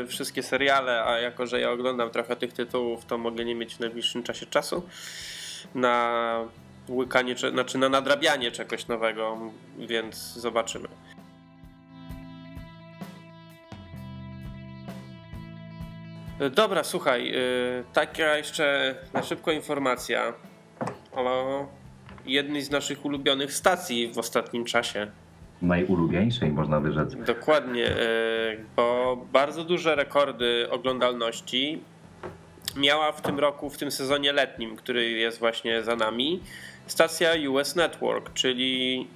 y, wszystkie seriale, a jako, że ja oglądam trochę tych tytułów, to mogę nie mieć w najbliższym czasie czasu na łykanie, znaczy na nadrabianie czegoś nowego, więc zobaczymy. Dobra, słuchaj, y, taka jeszcze na szybko informacja o jednej z naszych ulubionych stacji w ostatnim czasie. Najulubieńszej, można by rzec. Dokładnie, y, bo bardzo duże rekordy oglądalności miała w tym roku, w tym sezonie letnim, który jest właśnie za nami, stacja US Network, czyli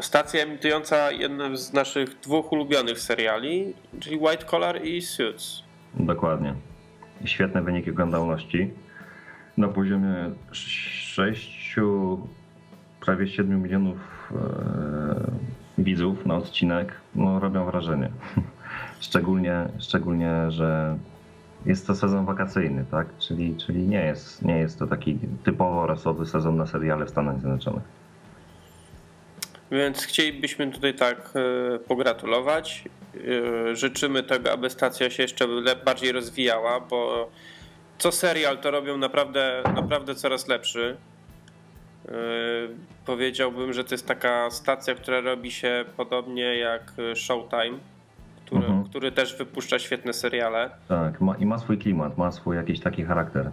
stacja emitująca jednym z naszych dwóch ulubionych seriali, czyli White Collar i Suits. Dokładnie. Świetne wyniki oglądalności. Na poziomie 6, prawie 7 milionów e, widzów na odcinek no, robią wrażenie. (laughs) Szczególnie, szczególnie, że jest to sezon wakacyjny, tak? Czyli, czyli nie, jest, nie jest to taki typowo rasowy sezon na seriale w Stanach Zjednoczonych. Więc chcielibyśmy tutaj tak e, pogratulować. E, życzymy tego, aby stacja się jeszcze bardziej rozwijała, bo co serial to robią naprawdę, naprawdę coraz lepszy. Yy, powiedziałbym, że to jest taka stacja, która robi się podobnie jak Showtime, który, Mhm. który też wypuszcza świetne seriale. Tak, ma, i ma swój klimat, ma swój jakiś taki charakter.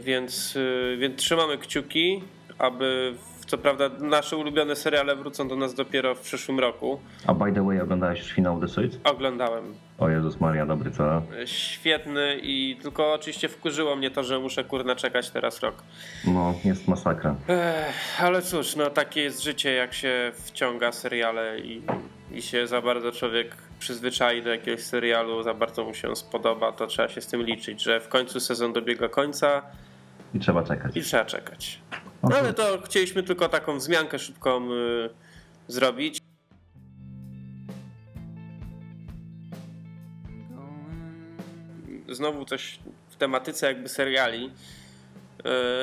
Więc, więc trzymamy kciuki, aby w- co prawda nasze ulubione seriale wrócą do nas dopiero w przyszłym roku. A by the way, oglądałeś już finał The Suits? Oglądałem. O Jezus Maria, dobry, co? Świetny i tylko oczywiście wkurzyło mnie to, że muszę kurna czekać teraz rok. No, jest masakra. Ech, ale cóż, no takie jest życie, jak się wciąga seriale i, i się za bardzo człowiek przyzwyczai do jakiegoś serialu, za bardzo mu się spodoba, to trzeba się z tym liczyć, że w końcu sezon dobiega końca I trzeba czekać. i trzeba czekać. No No ale to chcieliśmy tylko taką wzmiankę szybką y, zrobić. Znowu coś w tematyce jakby seriali,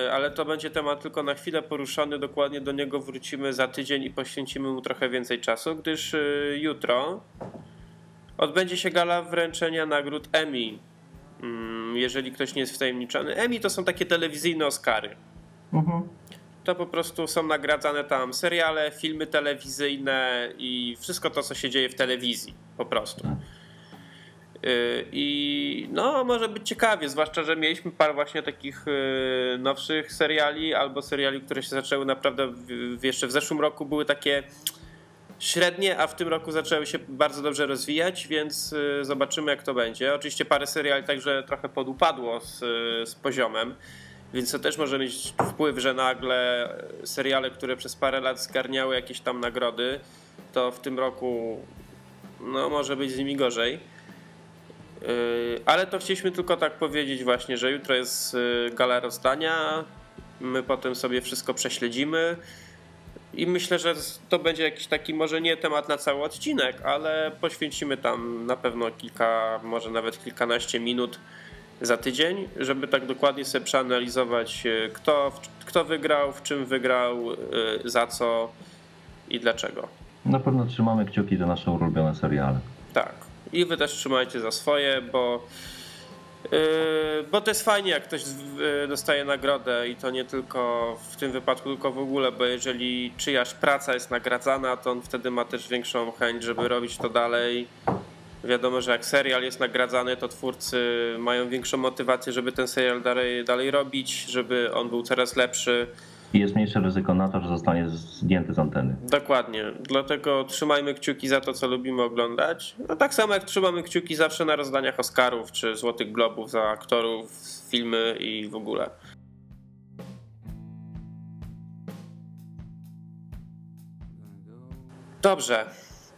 y, ale to będzie temat tylko na chwilę poruszony. Dokładnie do niego wrócimy za tydzień i poświęcimy mu trochę więcej czasu, gdyż y, jutro odbędzie się gala wręczenia nagród Emmy. Mm, Jeżeli ktoś nie jest wtajemniczony, Emmy to są takie telewizyjne Oscary Mhm. To po prostu są nagradzane tam seriale, filmy telewizyjne i wszystko to, co się dzieje w telewizji, po prostu. Yy, I no, może być ciekawie, zwłaszcza, że mieliśmy parę właśnie takich yy, nowszych seriali, albo seriali, które się zaczęły naprawdę jeszcze w zeszłym roku były takie średnie, a w tym roku zaczęły się bardzo dobrze rozwijać, więc yy, zobaczymy, jak to będzie. Oczywiście parę seriali także trochę podupadło z, z poziomem. Więc to też może mieć wpływ, że nagle seriale, które przez parę lat zgarniały jakieś tam nagrody, to w tym roku no, może być z nimi gorzej. Yy, Ale to chcieliśmy tylko tak powiedzieć właśnie, że jutro jest yy, gala rozdania, my potem sobie wszystko prześledzimy i myślę, że to będzie jakiś taki może nie temat na cały odcinek, ale poświęcimy tam na pewno kilka, może nawet kilkanaście minut za tydzień, żeby tak dokładnie sobie przeanalizować, e, kto, kto wygrał, w czym wygrał, e, za co i dlaczego. Na pewno trzymamy kciuki za nasze ulubione seriale. Tak. I wy też trzymajcie za swoje, bo, yy, bo to jest fajnie, jak ktoś dostaje nagrodę i to nie tylko w tym wypadku, tylko w ogóle, bo jeżeli czyjaś praca jest nagradzana, to on wtedy ma też większą chęć, żeby robić to dalej. Wiadomo, że jak serial jest nagradzany, to twórcy mają większą motywację, żeby ten serial dalej, dalej robić, żeby on był coraz lepszy. I jest mniejsze ryzyko na to, że zostanie zdjęty z anteny. Dokładnie. Dlatego trzymajmy kciuki za to, co lubimy oglądać. No tak samo jak trzymamy kciuki zawsze na rozdaniach Oscarów czy Złotych Globów za aktorów, filmy i w ogóle. Dobrze.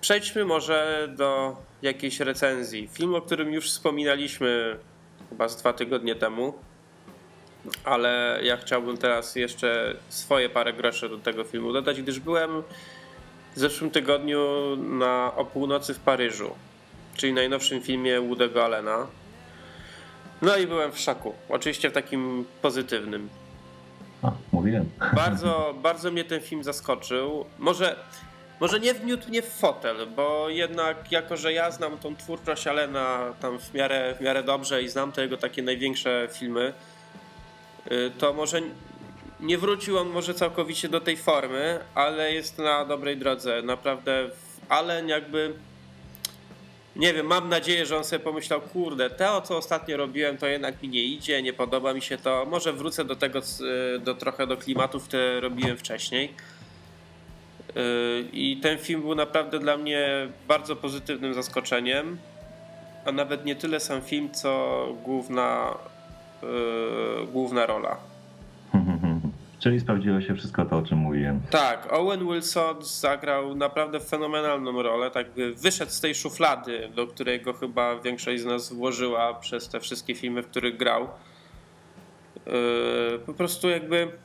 Przejdźmy może do jakiejś recenzji. Film, o którym już wspominaliśmy chyba z dwa tygodnie temu, ale ja chciałbym teraz jeszcze swoje parę groszy do tego filmu dodać, gdyż byłem w zeszłym tygodniu na o północy w Paryżu, czyli najnowszym filmie Woody'ego Allena. No i byłem w szoku. Oczywiście w takim pozytywnym. A, mówiłem. Bardzo, (laughs) bardzo mnie ten film zaskoczył. Może, może nie wniótł mnie w fotel, bo jednak jako, że ja znam tą twórczość Alena tam w miarę, w miarę dobrze i znam te jego takie największe filmy, y, to może nie wrócił on może całkowicie do tej formy, ale jest na dobrej drodze. Naprawdę Allen jakby nie wiem, mam nadzieję, że on sobie pomyślał, kurde, to co ostatnio robiłem, to jednak mi nie idzie, nie podoba mi się to. Może wrócę do tego, c- do trochę do klimatów, które robiłem wcześniej. Yy, I ten film był naprawdę dla mnie bardzo pozytywnym zaskoczeniem. A nawet nie tyle sam film, co główna, yy, główna rola. (laughs) Czyli sprawdziło się wszystko to, o czym mówiłem. Tak, Owen Wilson zagrał naprawdę fenomenalną rolę. Tak by wyszedł z tej szuflady, do której go chyba większość z nas włożyła przez te wszystkie filmy, w których grał. Yy, po prostu jakby.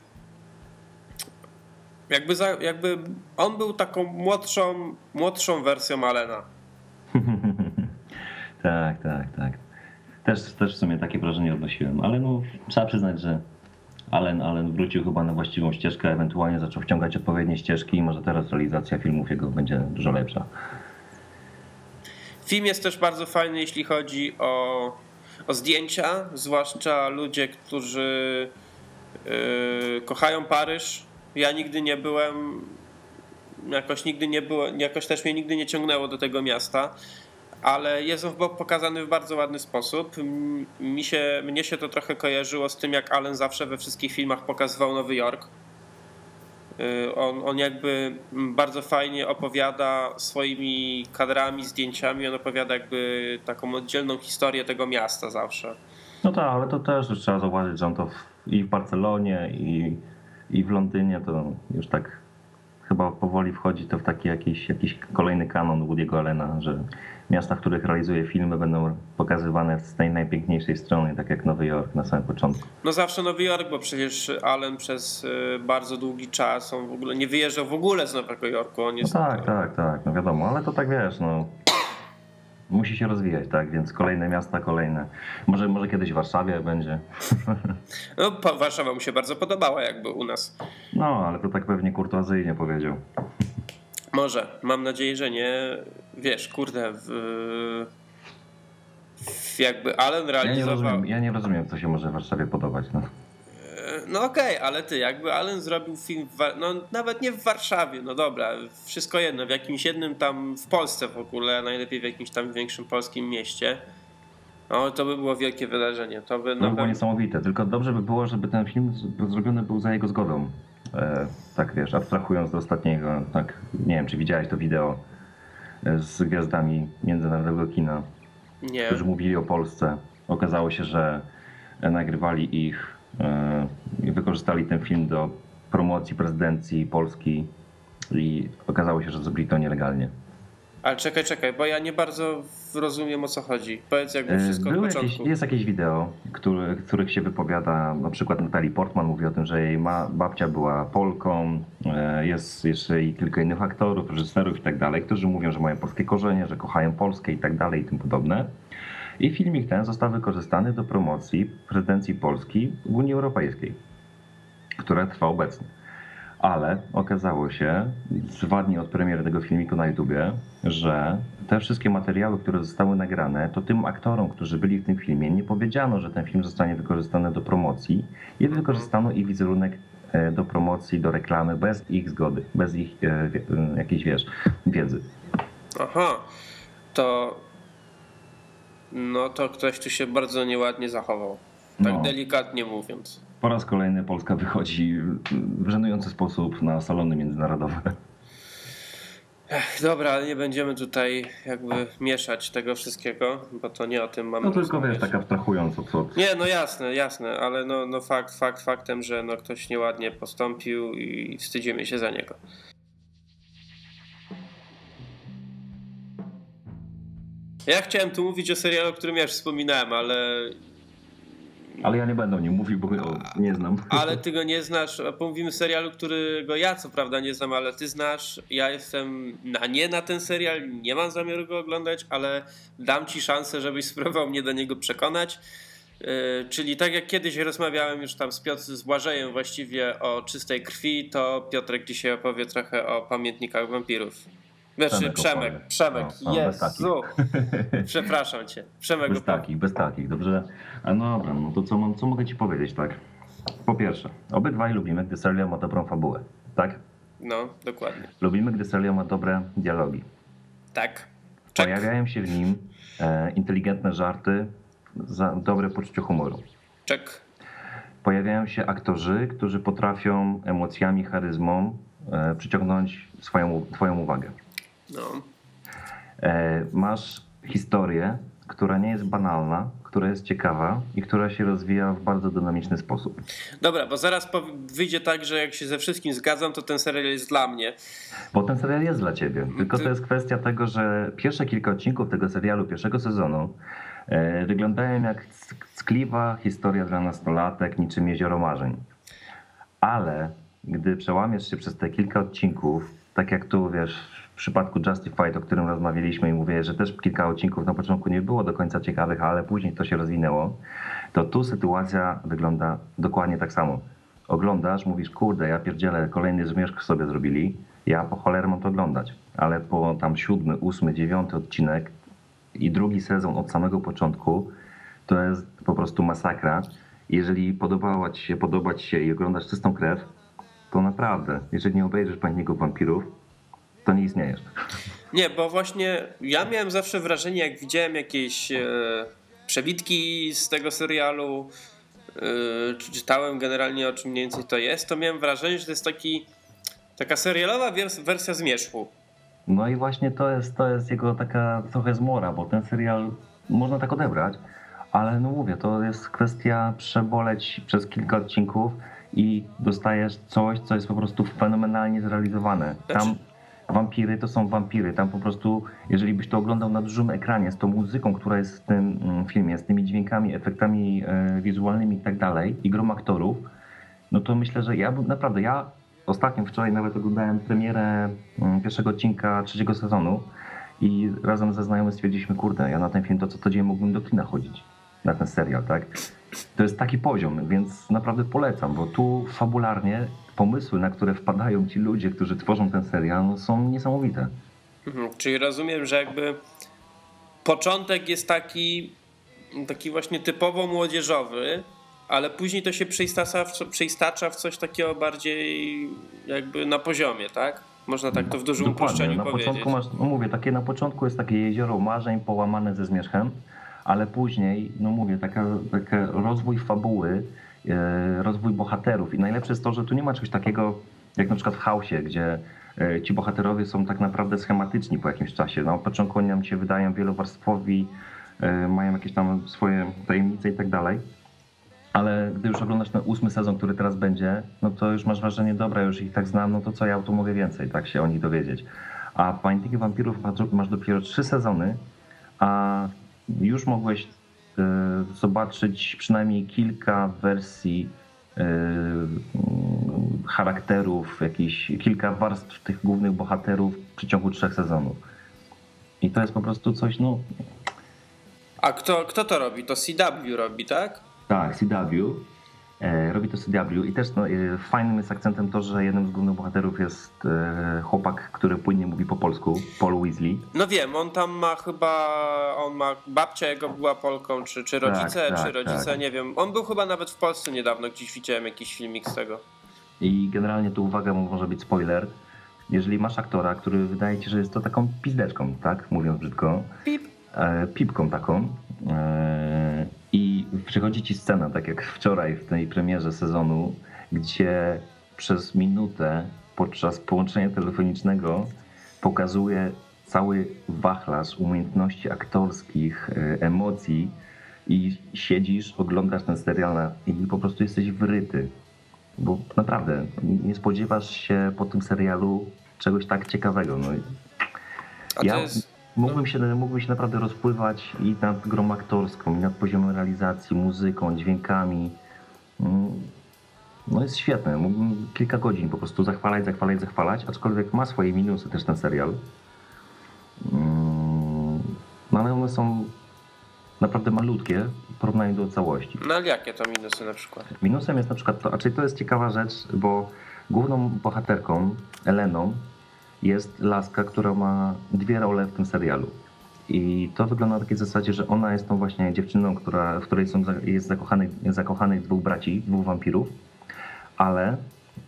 Jakby, za, jakby on był taką młodszą, młodszą wersją Alena. (laughs) tak, tak, tak. Też, też w sumie takie wrażenie odnosiłem, ale no trzeba przyznać, że Allen, Allen wrócił chyba na właściwą ścieżkę, ewentualnie zaczął wciągać odpowiednie ścieżki i może teraz realizacja filmów jego będzie dużo lepsza. Film jest też bardzo fajny, jeśli chodzi o. o zdjęcia, zwłaszcza ludzie, którzy yy, kochają Paryż. Ja nigdy nie byłem, jakoś nigdy nie było, jakoś też mnie nigdy nie ciągnęło do tego miasta, ale jest on pokazany w bardzo ładny sposób. Mi się, mnie się to trochę kojarzyło z tym, jak Allen zawsze we wszystkich filmach pokazywał Nowy Jork. Yy, on, on jakby bardzo fajnie opowiada swoimi kadrami, zdjęciami, on opowiada jakby taką oddzielną historię tego miasta zawsze. No tak, ale to też trzeba zauważyć, że on to i w Barcelonie, i, i w Londynie to już tak chyba powoli wchodzi to w taki jakiś, jakiś kolejny kanon Woody'ego Allena, że miasta, w których realizuje filmy będą pokazywane z tej najpiękniejszej strony, tak jak Nowy Jork na samym początku. No zawsze Nowy Jork, bo przecież Allen przez y, bardzo długi czas on w ogóle nie wyjeżdżał w ogóle z Nowego Jorku. On jest no tak, tak, tak, no wiadomo, ale to tak wiesz, no musi się rozwijać, tak? Więc kolejne miasta, kolejne. Może, może kiedyś w Warszawie będzie. (laughs) No, Warszawa mu się bardzo podobała, jakby u nas. No, ale to tak pewnie kurtuazyjnie powiedział. Może. Mam nadzieję, że nie. Wiesz, kurde, w, w jakby Allen realizował. Ja nie, rozumiem, ja nie rozumiem, co się może w Warszawie podobać. No. No okej, okay, ale ty, jakby Allen zrobił film, w, no nawet nie w Warszawie, no dobra, wszystko jedno, w jakimś jednym tam, w Polsce w ogóle, najlepiej w jakimś tam większym polskim mieście, no to by było wielkie wydarzenie. To by, no, było niesamowite, tylko dobrze by było, żeby ten film zrobiony był za jego zgodą. E, tak wiesz, abstrahując do ostatniego, tak, nie wiem, czy widziałeś to wideo e, z gwiazdami międzynarodowego kina, nie. którzy mówili o Polsce. Okazało się, że nagrywali ich wykorzystali ten film do promocji prezydencji Polski i okazało się, że zrobili to nielegalnie. Ale czekaj, czekaj, bo ja nie bardzo rozumiem o co chodzi. Powiedz jakby e, wszystko Były od początku. Jakieś, jest jakieś wideo, który, których się wypowiada, na przykład Natalie Portman mówi o tym, że jej ma, babcia była Polką, e, jest jeszcze i kilka innych aktorów, reżyserów i tak dalej, którzy mówią, że mają polskie korzenie, że kochają Polskę i tak dalej i tym podobne. I filmik ten został wykorzystany do promocji prezydencji Polski w Unii Europejskiej, która trwa obecnie. Ale okazało się, dwa dni od premiery tego filmiku na YouTubie, że te wszystkie materiały, które zostały nagrane, to tym aktorom, którzy byli w tym filmie, nie powiedziano, że ten film zostanie wykorzystany do promocji i wykorzystano ich wizerunek e, do promocji, do reklamy bez ich zgody, bez ich e, e, jakiejś, wiesz, wiedzy. Aha, to no to ktoś tu się bardzo nieładnie zachował. Tak no. delikatnie mówiąc. Po raz kolejny Polska wychodzi w żenujący sposób na salony międzynarodowe. Ech, dobra, ale nie będziemy tutaj jakby mieszać tego wszystkiego, bo to nie o tym mamy. No tylko wiesz, tak abstrahując od co. Nie, no jasne, jasne, ale no, no fakt, fakt faktem, że no ktoś nieładnie postąpił i wstydzimy się za niego. Ja chciałem tu mówić o serialu, o którym ja już wspominałem, ale. Ale ja nie będę o nim mówił, bo go nie znam. Ale ty go nie znasz. Pomówimy o serialu, którego ja co prawda nie znam, ale ty znasz. Ja jestem na nie na ten serial, nie mam zamiaru go oglądać, ale dam ci szansę, żebyś spróbował mnie do niego przekonać. Yy, czyli tak jak kiedyś rozmawiałem już tam z Piotr, z Błażejem właściwie o czystej krwi, to Piotrek dzisiaj opowie trochę o pamiętnikach wampirów. Znaczy Przemek, Przemek, no, Jezu. (laughs) Przepraszam cię. Przemek bez takich, bez takich, dobrze? A no dobra, no to co, mam, co mogę ci powiedzieć, tak? Po pierwsze, obydwaj lubimy, gdy serial ma dobrą fabułę, tak? No, dokładnie. Lubimy, gdy serial ma dobre dialogi. Tak. Check. Pojawiają się w nim e, inteligentne żarty, za, dobre poczucie humoru. Czek. Pojawiają się aktorzy, którzy potrafią emocjami, charyzmą e, przyciągnąć swoją, twoją uwagę. No. E, masz historię, która nie jest banalna, która jest ciekawa i która się rozwija w bardzo dynamiczny sposób. Dobra, bo zaraz wyjdzie tak, że jak się ze wszystkim zgadzam, to ten serial jest dla mnie. Bo ten serial jest dla ciebie. Tylko to jest kwestia tego, że pierwsze kilka odcinków tego serialu, pierwszego sezonu, e, wyglądają jak ckliwa historia dla nastolatek, niczym jezioro marzeń. Ale gdy przełamiesz się przez te kilka odcinków, tak jak tu wiesz, przypadku Justified, o którym rozmawialiśmy i mówię, że też kilka odcinków na początku nie było do końca ciekawych, ale później to się rozwinęło, to tu sytuacja wygląda dokładnie tak samo. Oglądasz, mówisz, kurde, ja pierdzielę, kolejny zmierzch sobie zrobili, ja po cholerę mam to oglądać. Ale po tam siódmy, ósmy, dziewiąty odcinek i drugi sezon od samego początku to jest po prostu masakra. Jeżeli podobała ci się, podoba ci się i oglądasz czystą krew, to naprawdę, jeżeli nie obejrzysz Pamiętników Wampirów, to nie istniejesz. Nie, bo właśnie ja miałem zawsze wrażenie, jak widziałem jakieś e, przebitki z tego serialu, e, czy czytałem generalnie o czym mniej więcej to jest, to miałem wrażenie, że to jest taki, taka serialowa wers- wersja Zmierzchu. No i właśnie to jest, to jest jego taka trochę zmora, bo ten serial można tak odebrać, ale no mówię, to jest kwestia przeboleć przez kilka odcinków i dostajesz coś, co jest po prostu fenomenalnie zrealizowane. Tam Znaczy- wampiry to są wampiry, tam po prostu, jeżeli byś to oglądał na dużym ekranie z tą muzyką, która jest w tym mm, filmie, z tymi dźwiękami, efektami e, wizualnymi i tak dalej i grom aktorów, no to myślę, że ja naprawdę, ja ostatnio wczoraj nawet oglądałem premierę mm, pierwszego odcinka trzeciego sezonu i razem ze znajomym stwierdziliśmy, kurde, ja na ten film to co tydzień mógłbym do kina chodzić, na ten serial, tak? To jest taki poziom, więc naprawdę polecam, bo tu fabularnie pomysły, na które wpadają ci ludzie, którzy tworzą ten serial, no, są niesamowite. Mhm, Czyli rozumiem, że jakby początek jest taki, taki właśnie typowo młodzieżowy, ale później to się przeistacza w, przeistacza w coś takiego bardziej jakby na poziomie, tak? Można tak to w dużym Dokładnie, uproszczeniu na powiedzieć. początku masz, no mówię, takie na początku jest takie jezioro marzeń połamane ze zmierzchem, ale później, no mówię, taka, taka rozwój fabuły, rozwój bohaterów i najlepsze jest to, że tu nie ma czegoś takiego jak na przykład w Hausie, gdzie e, ci bohaterowie są tak naprawdę schematyczni po jakimś czasie. Na początku oni nam się wydają wielowarstwowi, e, mają jakieś tam swoje tajemnice i tak dalej. Ale gdy już oglądasz ten ósmy sezon, który teraz będzie, no to już masz wrażenie, dobra, już ich tak znam, no to co ja tu mogę więcej, tak się o nich dowiedzieć. A Pamiętniki Wampirów masz, dopiero trzy sezony, a już mogłeś e, zobaczyć przynajmniej kilka wersji e, mm, charakterów, jakieś kilka warstw tych głównych bohaterów w przeciągu trzech sezonów. I to jest po prostu coś, no A kto, kto to robi? To CW robi, tak? Tak, CW. E, robi to CW i też no, e, fajnym jest akcentem to, że jednym z głównych bohaterów jest e, chłopak, który płynnie mówi po polsku, Paul Weasley. No wiem, on tam ma chyba, on ma, babcia jego była Polką, czy, czy rodzice, Tak, czy tak, rodzice, tak. nie wiem. On był chyba nawet w Polsce niedawno, gdzieś widziałem jakiś filmik z tego. I generalnie tu uwaga, może być spoiler. Jeżeli masz aktora, który wydaje ci, że jest to taką pizdeczką, tak, mówiąc brzydko, Pip. e, pipką taką e, przychodzi ci scena, tak jak wczoraj w tej premierze sezonu, gdzie przez minutę podczas połączenia telefonicznego pokazuje cały wachlarz umiejętności aktorskich, e, emocji i siedzisz, oglądasz ten serial na- i po prostu jesteś wryty. Bo naprawdę nie spodziewasz się po tym serialu czegoś tak ciekawego. No, A ja to jest, mógłbym, się, mógłbym się naprawdę rozpływać i nad grą aktorską, i nad poziomem realizacji, muzyką, dźwiękami. Mm, No jest świetne. Mógłbym kilka godzin po prostu zachwalać, zachwalać, zachwalać, aczkolwiek ma swoje minusy też ten serial. Mm, No ale one są naprawdę malutkie w porównaniu do całości. no ale jakie to minusy na przykład? Minusem jest na przykład to, znaczy to jest ciekawa rzecz, bo główną bohaterką, Eleną, jest laska, która ma dwie role w tym serialu. I to wygląda na takiej zasadzie, że ona jest tą właśnie dziewczyną, która, w której są, jest zakochanych, zakochanych dwóch braci, dwóch wampirów, ale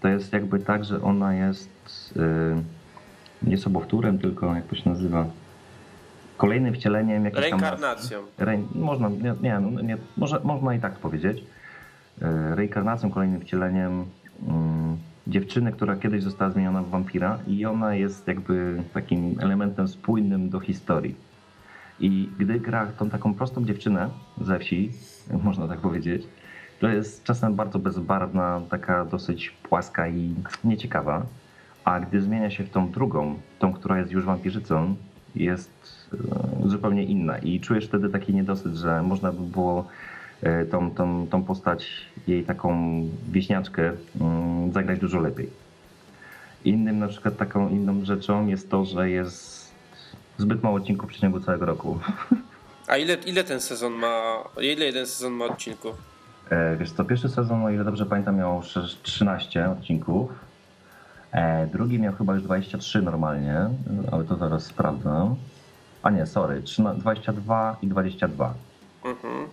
to jest jakby tak, że ona jest yy, nie sobowtórem, tylko jak to się nazywa, kolejnym wcieleniem jakiejś tam. Reinkarnacją. Rein, można, nie, nie, no, nie, może, można i tak powiedzieć. E, Reinkarnacją, kolejnym wcieleniem mm, dziewczyny, która kiedyś została zmieniona w wampira i ona jest jakby takim elementem spójnym do historii. I gdy gra tą taką prostą dziewczynę ze wsi, (laughs) można tak powiedzieć, to jest czasem bardzo bezbarwna, taka dosyć płaska i nieciekawa. A gdy zmienia się w tą drugą, tą, która jest już wampirzycą, jest e, zupełnie inna. I czujesz wtedy taki niedosyt, że można by było e, tą, tą, tą postać, jej taką wieśniaczkę zagrać dużo lepiej. Innym na przykład taką inną rzeczą jest to, że jest zbyt mało odcinków w przeciągu całego roku. (laughs) A ile, ile ten sezon ma, ile jeden sezon ma odcinków? E, Wiesz co, pierwszy sezon, o ile dobrze pamiętam, miał sz- 13 odcinków. E, drugi miał chyba już 23 normalnie, ale to zaraz sprawdzę. A nie, sorry, trzyna- 22 i 22. Mhm.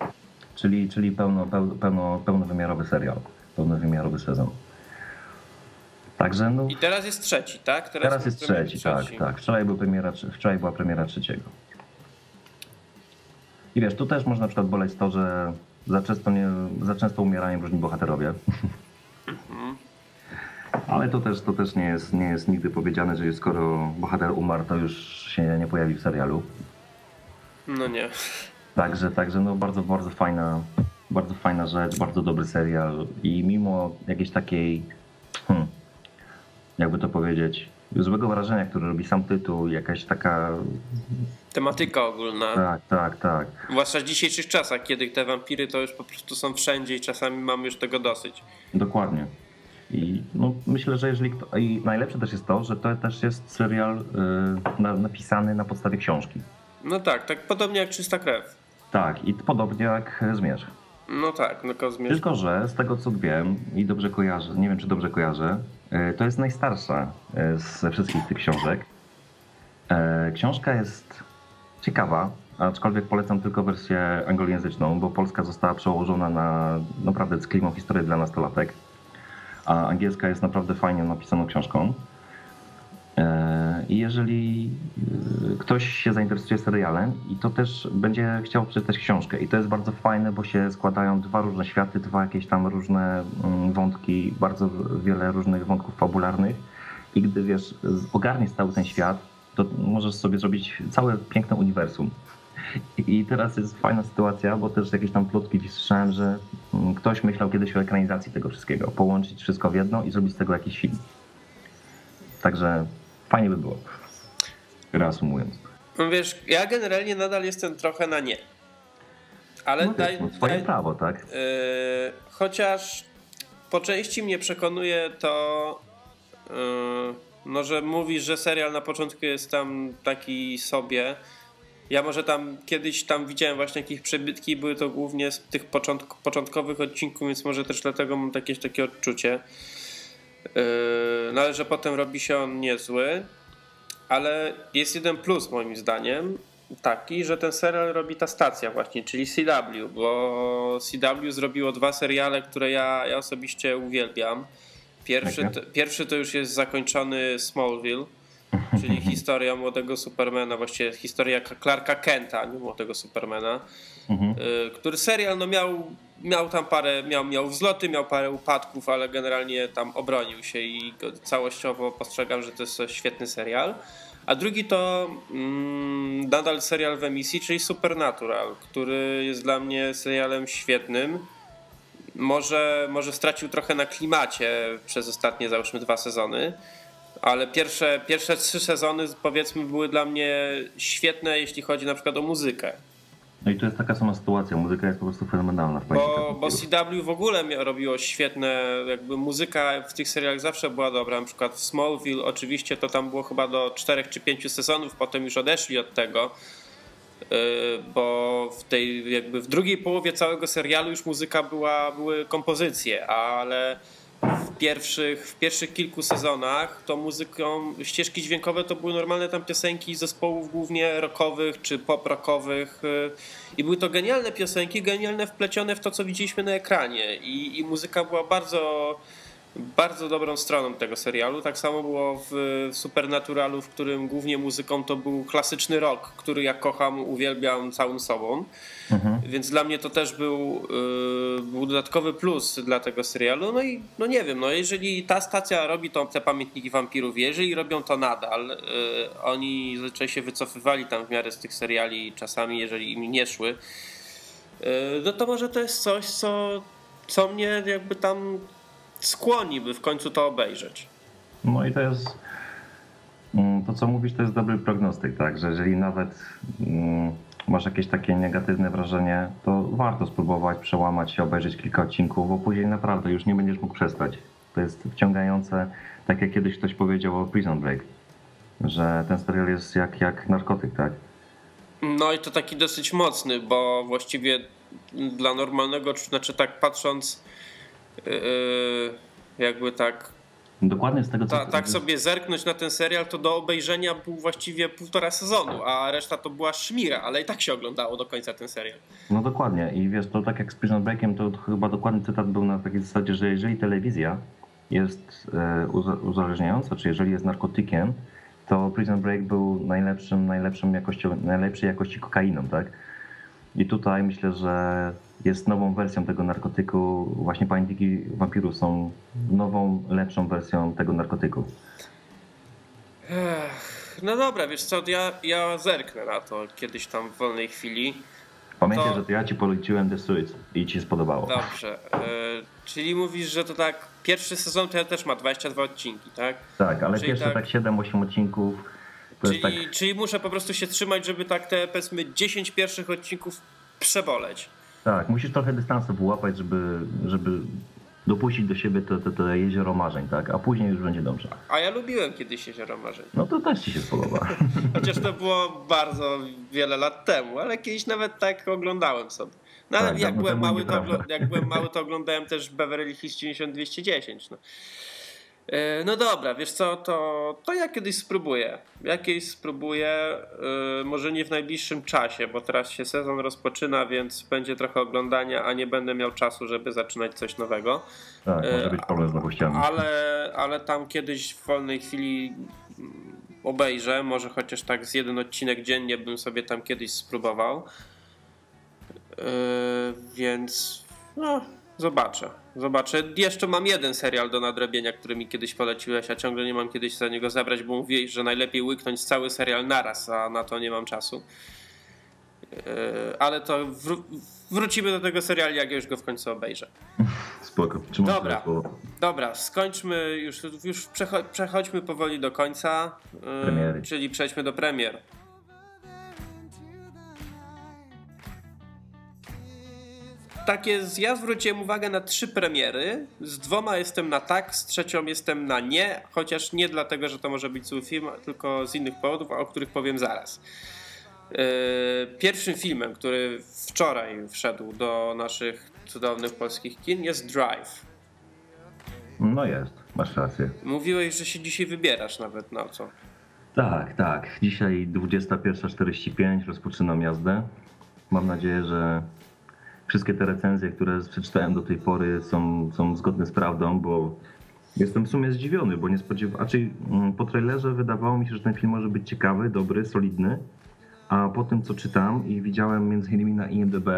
czyli, czyli pełno, pełno, pełno, pełnowymiarowy serial, pełnowymiarowy sezon. Także no, I teraz jest trzeci, tak? teraz jest trzeci, tak, tak. Wczoraj, był premiera, wczoraj była premiera trzeciego. I wiesz, tu też można na przykład boleć to, że za często, nie, za często umierają różni bohaterowie. Ale to też, to też nie, jest, nie jest nigdy powiedziane, że skoro bohater umarł, to już się nie pojawi w serialu. No nie. Także, także no bardzo, bardzo fajna, bardzo fajna rzecz, bardzo dobry serial i mimo jakiejś takiej, hmm, jakby to powiedzieć, złego wrażenia, które robi sam tytuł, jakaś taka... Tematyka ogólna. Tak, tak, tak. Zwłaszcza w dzisiejszych czasach, kiedy te wampiry to już po prostu są wszędzie i czasami mamy już tego dosyć. Dokładnie. I no, myślę, że jeżeli kto... I najlepsze też jest to, że to też jest serial y, na, napisany na podstawie książki. No tak, tak podobnie jak Czysta Krew. Tak, i podobnie jak Zmierzch. No tak, no Zmierzch. Tylko, że z tego co wiem i dobrze kojarzę, nie wiem czy dobrze kojarzę, to jest najstarsza y, ze wszystkich tych książek. Y, Książka jest ciekawa, aczkolwiek polecam tylko wersję anglojęzyczną, bo polska została przełożona na naprawdę ckliwą historię dla nastolatek, a angielska jest naprawdę fajnie napisaną książką. E, I jeżeli e, ktoś się zainteresuje serialem i to też będzie chciał przeczytać książkę i to jest bardzo fajne, bo się składają dwa różne światy, dwa jakieś tam różne mm, wątki, bardzo wiele różnych wątków fabularnych i gdy wiesz, ogarniesz cały ten świat, to możesz sobie zrobić całe piękne uniwersum. I teraz jest fajna sytuacja, bo też jakieś tam plotki słyszałem, że mm, ktoś myślał kiedyś o ekranizacji tego wszystkiego, połączyć wszystko w jedno i zrobić z tego jakiś film. Także fajnie by było. Reasumując. No wiesz, ja generalnie nadal jestem trochę na nie. Ale no daj, no swoje daj, prawo, tak? Yy, chociaż po części mnie przekonuje to, yy, no, że mówisz, że serial na początku jest tam taki sobie. Ja może tam kiedyś tam widziałem właśnie jakieś przebytki, były to głównie z tych początk początkowych odcinków, więc może też dlatego mam jakieś takie odczucie. Yy, no ale że potem robi się on niezły. Ale jest jeden plus moim zdaniem taki, że ten serial robi ta stacja właśnie, czyli CW, bo CW zrobiło dwa seriale, które ja, ja osobiście uwielbiam. Pierwszy, to, pierwszy to już jest zakończony Smallville, czyli historia młodego Supermana, właściwie historia Clarka Kenta, nie młodego Supermana, mhm. Y, który serial no miał, miał tam parę, miał, miał wzloty, miał parę upadków, ale generalnie tam obronił się i całościowo postrzegam, że to jest świetny serial. A drugi to mm, nadal serial w emisji, czyli Supernatural, który jest dla mnie serialem świetnym. Może, może stracił trochę na klimacie przez ostatnie, załóżmy, dwa sezony ale pierwsze, pierwsze trzy sezony powiedzmy były dla mnie świetne, jeśli chodzi na przykład o muzykę. No i to jest taka sama sytuacja, muzyka jest po prostu fenomenalna. W bo, bo CW w ogóle robiło świetne, jakby muzyka w tych serialach zawsze była dobra, na przykład w Smallville oczywiście to tam było chyba do czterech czy pięciu sezonów, potem już odeszli od tego, y, bo w tej jakby w drugiej połowie całego serialu już muzyka była, były kompozycje, ale w pierwszych, w pierwszych kilku sezonach to muzyką, ścieżki dźwiękowe to były normalne tam piosenki zespołów głównie rockowych czy pop-rockowych y, i były to genialne piosenki, genialne wplecione w to, co widzieliśmy na ekranie. I, i muzyka była bardzo bardzo dobrą stroną tego serialu. Tak samo było w Supernaturalu, w którym głównie muzyką to był klasyczny rock, który ja kocham, uwielbiam całym sobą. Mhm. Więc dla mnie to też był, yy, był dodatkowy plus dla tego serialu. No i no nie wiem, no jeżeli ta stacja robi to, te pamiętniki wampirów, jeżeli robią to nadal, yy, oni zazwyczaj się wycofywali tam w miarę z tych seriali czasami, jeżeli im nie szły, yy, no to może to jest coś, co, co mnie jakby tam skłoni, by w końcu to obejrzeć. No i to jest mm, to, co mówisz, to jest dobry prognostyk, tak, że jeżeli nawet mm, masz jakieś takie negatywne wrażenie, to warto spróbować przełamać się, obejrzeć kilka odcinków, bo później naprawdę już nie będziesz mógł przestać. To jest wciągające, tak jak kiedyś ktoś powiedział o Prison Break, że ten serial jest jak, jak narkotyk, tak? No i to taki dosyć mocny, bo właściwie dla normalnego, znaczy tak patrząc, jakby tak Dokładnie z tego co... Ta, tak sobie zerknąć na ten serial, to do obejrzenia był właściwie półtora sezonu, a reszta to była szmira, ale i tak się oglądało do końca ten serial. No dokładnie i wiesz, to tak jak z Prison Breakiem, to chyba dokładny cytat był na takiej zasadzie, że jeżeli telewizja jest e, uzależniająca, czy jeżeli jest narkotykiem, to Prison Break był najlepszym, najlepszym jakością, najlepszej jakości kokainą, tak? I tutaj myślę, że jest nową wersją tego narkotyku. Właśnie pamiętniki wampiru są nową, lepszą wersją tego narkotyku. Ech, no dobra, wiesz co, ja, ja zerknę na to kiedyś tam w wolnej chwili. Pamiętaj, to... że to ja ci poleciłem The Suits i ci spodobało. Dobrze. E, czyli mówisz, że to tak pierwszy sezon to ja też ma 22 odcinki, tak? Tak, ale czyli pierwsze tak, tak 7-8 odcinków. Czyli, tak... czyli muszę po prostu się trzymać, żeby tak te powiedzmy 10 pierwszych odcinków przeboleć. Tak, musisz trochę dystansu wyłapać, żeby, żeby dopuścić do siebie to, to, to jezioro marzeń, tak? A później już będzie dobrze. A ja lubiłem kiedyś jezioro marzeń. No to też ci się spodoba. (laughs) Chociaż to było bardzo wiele lat temu, ale kiedyś nawet tak oglądałem sobie. No ale tak, jak, byłem mały, to, jak byłem mały, to oglądałem też Beverly Hills 90210. No. E, no dobra, wiesz co, to, to ja kiedyś spróbuję. Jakieś spróbuję, yy, może nie w najbliższym czasie, bo teraz się sezon rozpoczyna, więc będzie trochę oglądania, a nie będę miał czasu, żeby zaczynać coś nowego. Tak, może być problem z nowościami. Ale, ale tam kiedyś w wolnej chwili mm, obejrzę, może chociaż tak z jeden odcinek dziennie bym sobie tam kiedyś spróbował. Yy, więc no, Zobaczę. Zobaczę. Jeszcze mam jeden serial do nadrobienia, który mi kiedyś poleciłeś, a ciągle nie mam kiedyś za niego zabrać, bo mówiłeś, że najlepiej łyknąć cały serial naraz, a na to nie mam czasu. Yy, ale to wró wrócimy do tego serialu, jak już go w końcu obejrzę. (laughs) Spoko. Dobra, dobra, skończmy już, już przechodźmy powoli do końca, yy, czyli przejdźmy do premier. Takie, ja zwróciłem uwagę na trzy premiery. Z dwoma jestem na tak, z trzecią jestem na nie, chociaż nie dlatego, że to może być zły film, tylko z innych powodów, o których powiem zaraz. Yy, pierwszym filmem, który wczoraj wszedł do naszych cudownych polskich kin jest Drive. No jest, masz rację. Mówiłeś, że się dzisiaj wybierasz nawet na co. Tak, tak. Dzisiaj 21.45 rozpoczynam jazdę. Mam nadzieję, że wszystkie te recenzje, które przeczytałem do tej pory są, są zgodne z prawdą, bo jestem w sumie zdziwiony, bo nie spodziewałem, raczej mm, po trailerze wydawało mi się, że ten film może być ciekawy, dobry, solidny, a po tym co czytam i widziałem między innymi na IMDb,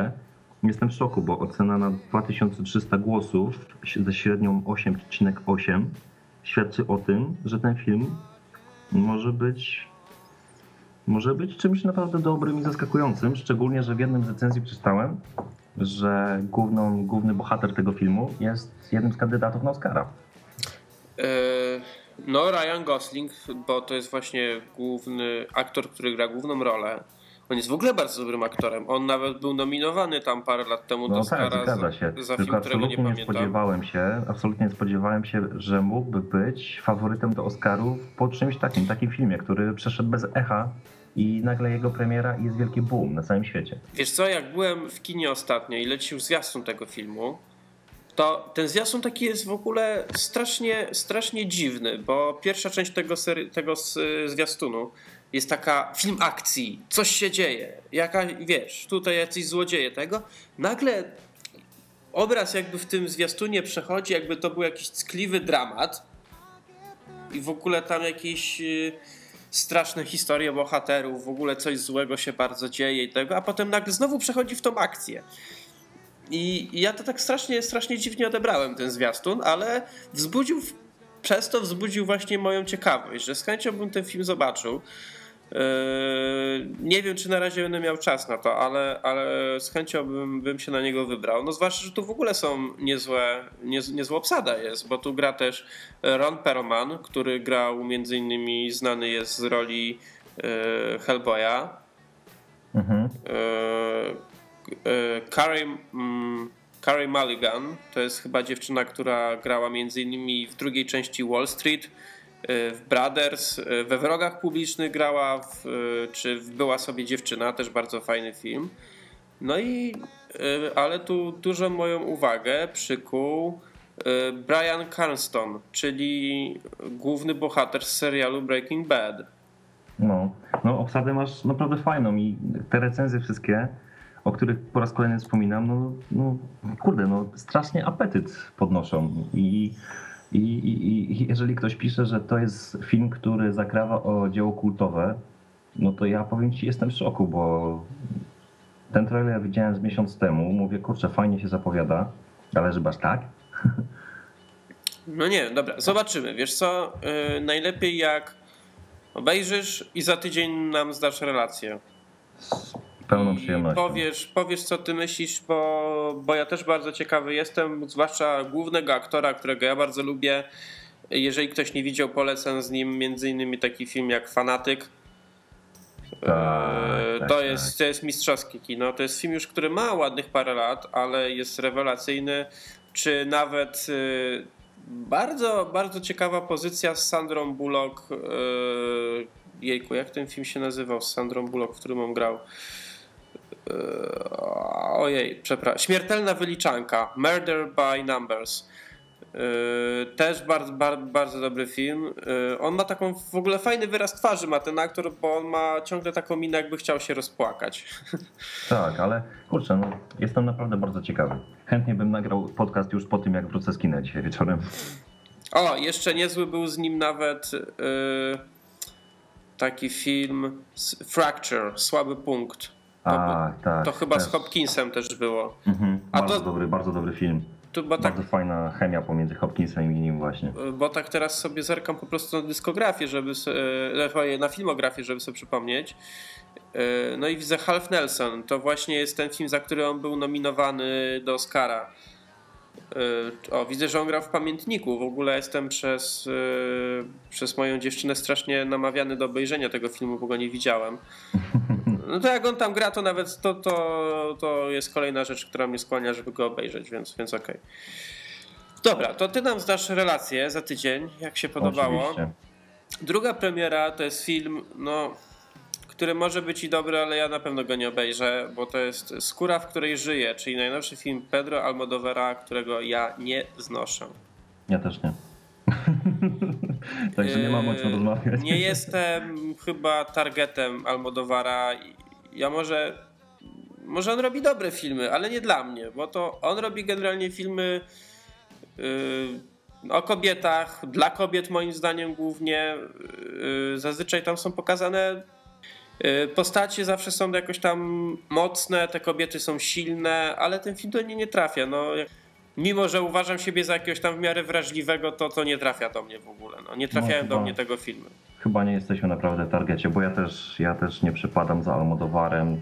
jestem w szoku, bo ocena na 2300 głosów ze średnią 8,8 świadczy o tym, że ten film może być może być czymś naprawdę dobrym i zaskakującym, szczególnie, że w jednym z recenzji przeczytałem, że główną, główny bohater tego filmu jest jednym z kandydatów na Oscara. E, no, Ryan Gosling, bo to jest właśnie główny aktor, który gra główną rolę. On jest w ogóle bardzo dobrym aktorem. On nawet był nominowany tam parę lat temu no do tak, Oscara tak, za, się. za film, którego nie, nie spodziewałem się, absolutnie nie spodziewałem się, że mógłby być faworytem do Oscarów po czymś takim, takim filmie, który przeszedł bez echa i nagle jego premiera jest wielki boom na całym świecie. Wiesz co, jak byłem w kinie ostatnio i lecił zwiastun tego filmu, to ten zwiastun taki jest w ogóle strasznie, strasznie dziwny, bo pierwsza część tego, sery, tego zwiastunu jest taka film akcji, coś się dzieje, jaka, wiesz, tutaj jacyś złodzieje tego. Nagle obraz jakby w tym zwiastunie przechodzi, jakby to był jakiś ckliwy dramat i w ogóle tam jakiś y, straszne historie bohaterów, w ogóle coś złego się bardzo dzieje i tego, a potem nagle znowu przechodzi w tą akcję. I, ja to tak strasznie, strasznie dziwnie odebrałem ten zwiastun, ale wzbudził, przez to wzbudził właśnie moją ciekawość, że z chęcią bym ten film zobaczył. Yy, nie wiem, czy na razie będę miał czas na to, ale, ale z chęcią bym, bym się na niego wybrał. No zwłaszcza, że tu w ogóle są niezłe, niez, niezła obsada jest, bo tu gra też Ron Perlman, który grał między innymi, znany jest z roli yy, Hellboya. Mhm. Yy, Carrie, mm, Carrie Mulligan to jest chyba dziewczyna, która grała między innymi w drugiej części Wall Street, w Brothers, we Wrogach Publicznych grała, w, czy w Była sobie dziewczyna, też bardzo fajny film. No i, ale tu dużą moją uwagę przykuł y, Brian Carnston, czyli główny bohater z serialu Breaking Bad. No, no obsadę masz naprawdę fajną i te recenzje wszystkie, o których po raz kolejny wspominam, no, no kurde, no strasznie apetyt podnoszą i, i, i, i jeżeli ktoś pisze, że to jest film, który zakrawa o dzieło kultowe, no to ja powiem ci, jestem w szoku, bo ten trailer widziałem z miesiąc temu, mówię, kurczę, fajnie się zapowiada, ale że aż tak? (laughs) No nie, dobra, zobaczymy. Wiesz co, yy, najlepiej jak obejrzysz i za tydzień nam zdasz relację. Pełną przyjemnością. Powiesz, powiesz, co ty myślisz, bo, bo ja też bardzo ciekawy jestem, zwłaszcza głównego aktora, którego ja bardzo lubię. Jeżeli ktoś nie widział, polecam z nim między innymi taki film jak Fanatyk. Tak, Eee, tak, to, tak. jest, to jest mistrzowskie kino. To jest film już, który ma ładnych parę lat, ale jest rewelacyjny. Czy nawet y, bardzo, bardzo ciekawa pozycja z Sandrą Bullock. y, Jejku, jak ten film się nazywał z Sandrą Bullock, w którym on grał? Eee, Ojej, przepraszam. Śmiertelna wyliczanka. Murder by Numbers. Yy, Też bardzo, bardzo, bardzo dobry film. Yy, On ma taką w ogóle fajny wyraz twarzy, ma ten aktor, bo on ma ciągle taką minę, jakby chciał się rozpłakać. (laughs) Tak, ale kurczę, no, jestem naprawdę bardzo ciekawy. Chętnie bym nagrał podcast już po tym, jak wrócę z kina dzisiaj wieczorem. O, jeszcze niezły był z nim nawet yy, taki film Fracture, Słaby Punkt. To, A, tak. to chyba z też. Hopkinsem też było. Mhm, bardzo to- dobry, bardzo dobry film. Bo, tak, Bardzo fajna chemia pomiędzy Hopkinsem i nim właśnie. bo tak teraz sobie zerkam po prostu na dyskografię, żeby e, na filmografię, żeby sobie przypomnieć. E, No i widzę Half Nelson. To właśnie jest ten film, za który on był nominowany do Oscara. E, O, widzę, że on grał w pamiętniku. W ogóle jestem przez, e, przez moją dziewczynę strasznie namawiany do obejrzenia tego filmu, bo go nie widziałem. (laughs) No to jak on tam gra, to nawet to, to, to jest kolejna rzecz, która mnie skłania, żeby go obejrzeć, więc, więc okej. Dobra, to ty nam zdasz relację za tydzień, jak się podobało. Oczywiście. Druga premiera to jest film, no, który może być i dobry, ale ja na pewno go nie obejrzę, bo to jest Skóra, w której żyję, czyli najnowszy film Pedro Almodovara, którego ja nie znoszę. Ja też nie. (laughs) Także nie mam o czym rozmawiać. Nie jestem chyba targetem Almodovara. Ja może. Może on robi dobre filmy, ale nie dla mnie, bo to on robi generalnie filmy yy, o kobietach, dla kobiet moim zdaniem głównie. Yy, zazwyczaj tam są pokazane yy, postacie, zawsze są jakoś tam mocne, te kobiety są silne, ale ten film do niej nie trafia. No, mimo, że uważam siebie za jakiegoś tam w miarę wrażliwego, to to nie trafia do mnie w ogóle. No, nie trafiają do chyba- mnie tego filmy. Chyba nie jesteśmy naprawdę w targecie, bo ja też, ja też nie przypadam za Almodovarem.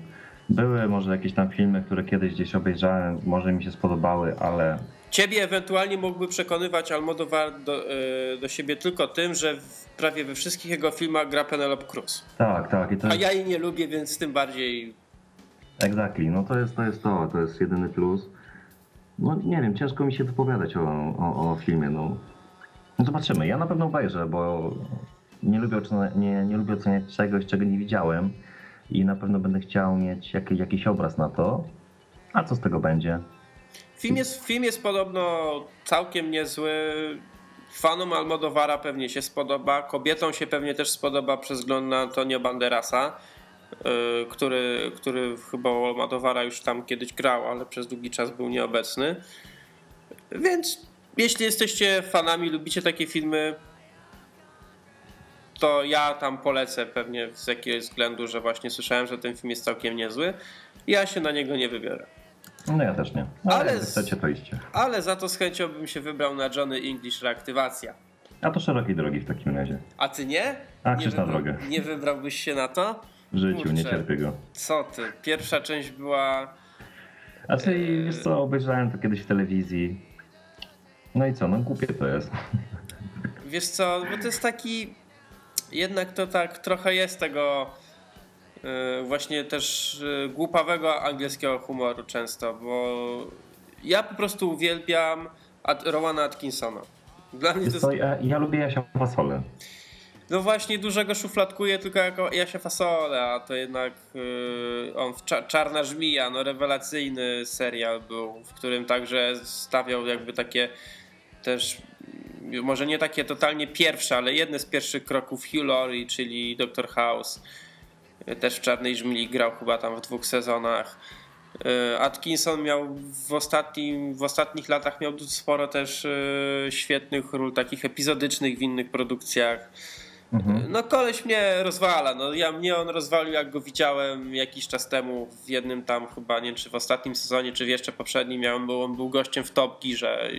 Były może jakieś tam filmy, które kiedyś gdzieś obejrzałem, może mi się spodobały, ale Ciebie ewentualnie mógłby przekonywać Almodovar do, y, do siebie tylko tym, że w, prawie we wszystkich jego filmach gra Penelope Cruz. tak, tak. I to A jest, ja jej nie lubię, więc tym bardziej. exactly, no to jest, to jest to, to jest jedyny plus. No nie wiem, ciężko mi się wypowiadać o, o, o filmie, no. no. Zobaczymy, ja na pewno obejrzę, bo nie lubię, ocenia- nie, nie lubię oceniać czegoś, czego nie widziałem i na pewno będę chciał mieć jakiś, jakiś obraz na to. A co z tego będzie? Film jest, film jest podobno całkiem niezły. Fanom Almodovara pewnie się spodoba. Kobietom się pewnie też spodoba przez wzgląd na Antonio Banderasa, który, który chyba u Almodovara już tam kiedyś grał, ale przez długi czas był nieobecny. Więc jeśli jesteście fanami, lubicie takie filmy, to ja tam polecę pewnie z jakiegoś względu, że właśnie słyszałem, że ten film jest całkiem niezły. Ja się na niego nie wybiorę. No ja też nie. Ale, Ale z- chcecie, to iście. Ale za to z chęcią bym się wybrał na Johnny English Reaktywacja. A to szerokiej drogi w takim razie. A ty nie? A, krzyż na drogę. nie wybrałbyś się na to? W życiu, nie Kurczę. cierpię go. Co ty? Pierwsza część była. A co, i wiesz co, obejrzałem to kiedyś w telewizji. No i co, no głupie to jest. Wiesz co, bo to jest taki. Jednak to tak trochę jest tego. yy, Właśnie też yy, głupawego angielskiego humoru często, bo ja po prostu uwielbiam Rowana Atkinsona. Dla mnie to jest ja, ja lubię Jasia Fasolę. No właśnie, dużego szufladkuje tylko jako Jasia Fasola, a to jednak yy, on w Cza- Czarna Żmija, no rewelacyjny serial był, w którym także stawiał jakby takie też może nie takie totalnie pierwsze, ale jedne z pierwszych kroków Hugh Laurie, czyli Dr. House. Też w Czarnej Żmili grał chyba tam w dwóch sezonach. Atkinson miał w, ostatnim, w ostatnich latach miał sporo też świetnych ról takich epizodycznych w innych produkcjach. Mhm. No koleś mnie rozwala. No, ja, mnie on rozwalił jak go widziałem jakiś czas temu w jednym tam chyba, nie czy w ostatnim sezonie, czy w jeszcze poprzednim. Miałem, był, on był gościem w Top Gearze.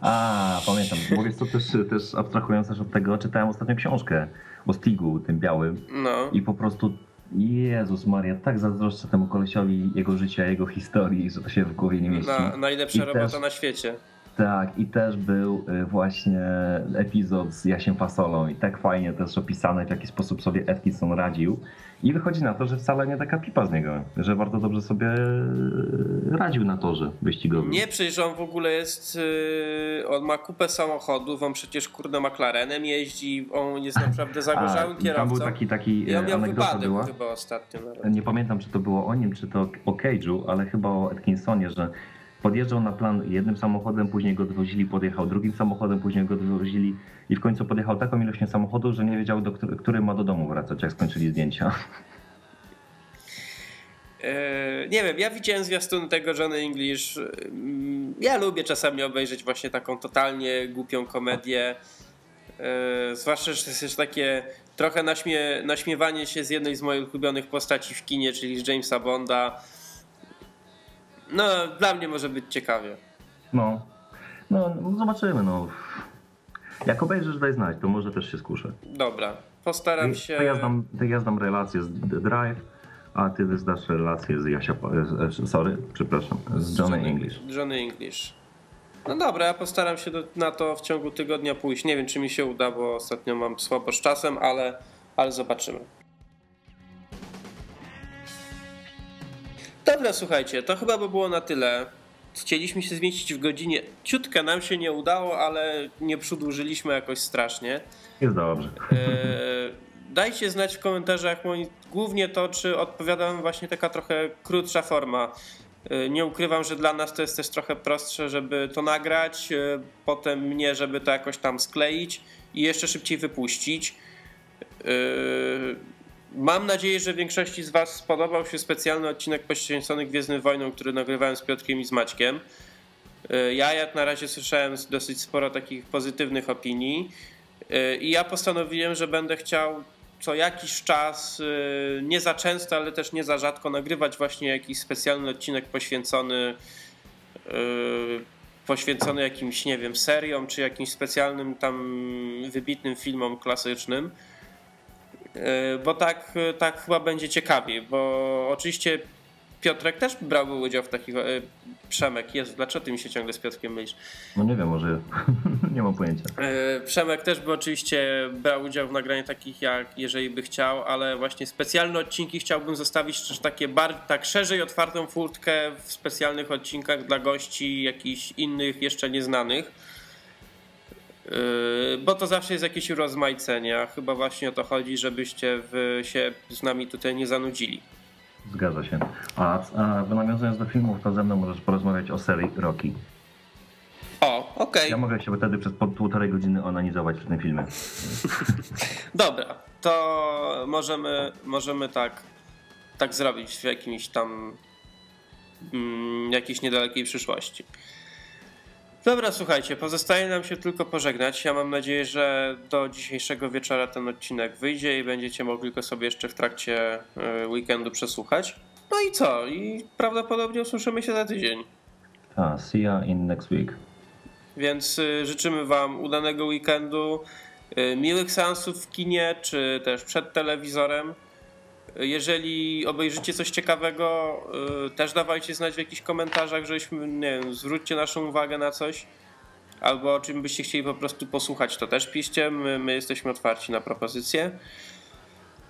A, pamiętam. Mówię to też, też abstrahując też od tego, czytałem ostatnio książkę o Stigu, tym białym. No. I po prostu Jezus Maria, tak zazdroszczę temu kolesiowi jego życia, jego historii, że to się w głowie nie mieści. Na, najlepsza I robota też, na świecie. Tak, i też był y, właśnie epizod z Jasiem Fasolą i tak fajnie też opisane, w jaki sposób sobie Atkinson radził. I wychodzi na to, że wcale nie taka pipa z niego, że bardzo dobrze sobie y, radził na torze wyścigowym. Nie, przecież on w ogóle jest, y, on ma kupę samochodów, on przecież kurde McLarenem jeździ, on jest naprawdę zagorzałym A, kierowcą. Tam był taki, taki I on miał wypadek była. chyba ostatnio. Nawet. Nie pamiętam, czy to było o nim, czy to o Cage'u, ale chyba o Atkinsonie, że podjeżdżał na plan jednym samochodem, później go dowozili, podjechał drugim samochodem, później go dowozili i w końcu podjechał taką ilością samochodu, że nie wiedział, do który ma do domu wracać, jak skończyli zdjęcia. E, nie wiem, ja widziałem zwiastun tego Johnny English. Mm, ja lubię czasami obejrzeć właśnie taką totalnie głupią komedię. E, zwłaszcza, że to jest takie trochę naśmie, naśmiewanie się z jednej z moich ulubionych postaci w kinie, czyli z Jamesa Bonda no, dla mnie może być ciekawie. No, no, zobaczymy, no. Jak obejrzysz, daj znać, to może też się skuszę. Dobra, postaram się... To ja znam, to ja znam relację z The Drive, a ty zdasz relację z Jasia... Sorry, przepraszam, z Johnny, Johnny English. Johnny English. No dobra, ja postaram się do, na to w ciągu tygodnia pójść. Nie wiem, czy mi się uda, bo ostatnio mam słabo z czasem, ale, ale zobaczymy. Dobra, słuchajcie, to chyba by było na tyle. Chcieliśmy się zmieścić w godzinie. Ciutkę nam się nie udało, ale nie przedłużyliśmy jakoś strasznie. Jest dobrze. E, dajcie znać w komentarzach głównie to, czy odpowiadam właśnie taka trochę krótsza forma. E, nie ukrywam, że dla nas to jest też trochę prostsze, żeby to nagrać, e, potem mnie, żeby to jakoś tam skleić i jeszcze szybciej wypuścić. Mam nadzieję, że większości z Was spodobał się specjalny odcinek poświęcony Gwiezdnym Wojnom, który nagrywałem z Piotrkiem i z Maćkiem. E, ja jak na razie słyszałem dosyć sporo takich pozytywnych opinii e, i ja postanowiłem, że będę chciał co jakiś czas, e, nie za często, ale też nie za rzadko nagrywać właśnie jakiś specjalny odcinek poświęcony poświęcony jakimś, nie wiem, seriom czy jakimś specjalnym tam wybitnym filmom klasycznym. E, bo tak, tak chyba będzie ciekawiej, bo oczywiście Piotrek też brałby udział w takich. E, Przemek, jest, dlaczego ty mi się ciągle z Piotrkiem mylisz? No nie wiem, może (laughs) nie mam pojęcia. E, Przemek też by oczywiście brał udział w nagraniu takich, jak jeżeli by chciał, ale właśnie specjalne odcinki chciałbym zostawić też takie bardziej, tak szerzej otwartą furtkę w specjalnych odcinkach dla gości jakichś innych, jeszcze nieznanych bo to zawsze jest jakieś urozmaicenie, a chyba właśnie o to chodzi, żebyście się z nami tutaj nie zanudzili. Zgadza się. A, a nawiązując do filmów, to ze mną możesz porozmawiać o serii Rocky. O, okej. Okay. Ja mogę się wtedy przez półtorej godziny onanizować w tym filmie. (laughs) Dobra, to możemy, możemy tak, tak zrobić w jakimś tam mm, jakiejś niedalekiej przyszłości. Dobra, słuchajcie, pozostaje nam się tylko pożegnać. Ja mam nadzieję, że do dzisiejszego wieczora ten odcinek wyjdzie i będziecie mogli go sobie jeszcze w trakcie e, weekendu przesłuchać. No i co? I prawdopodobnie usłyszymy się za tydzień. A, see ya in next week. Więc y, życzymy Wam udanego weekendu, y, miłych seansów w kinie, czy też przed telewizorem. Jeżeli obejrzycie coś ciekawego, y, też dawajcie znać w jakichś komentarzach, żebyśmy, nie wiem, zwróćcie naszą uwagę na coś. Albo o czym byście chcieli po prostu posłuchać, to też piszcie. My, my jesteśmy otwarci na propozycje.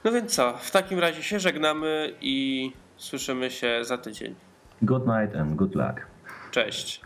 No więc co, w takim razie się żegnamy i słyszymy się za tydzień. Good night and good luck. Cześć.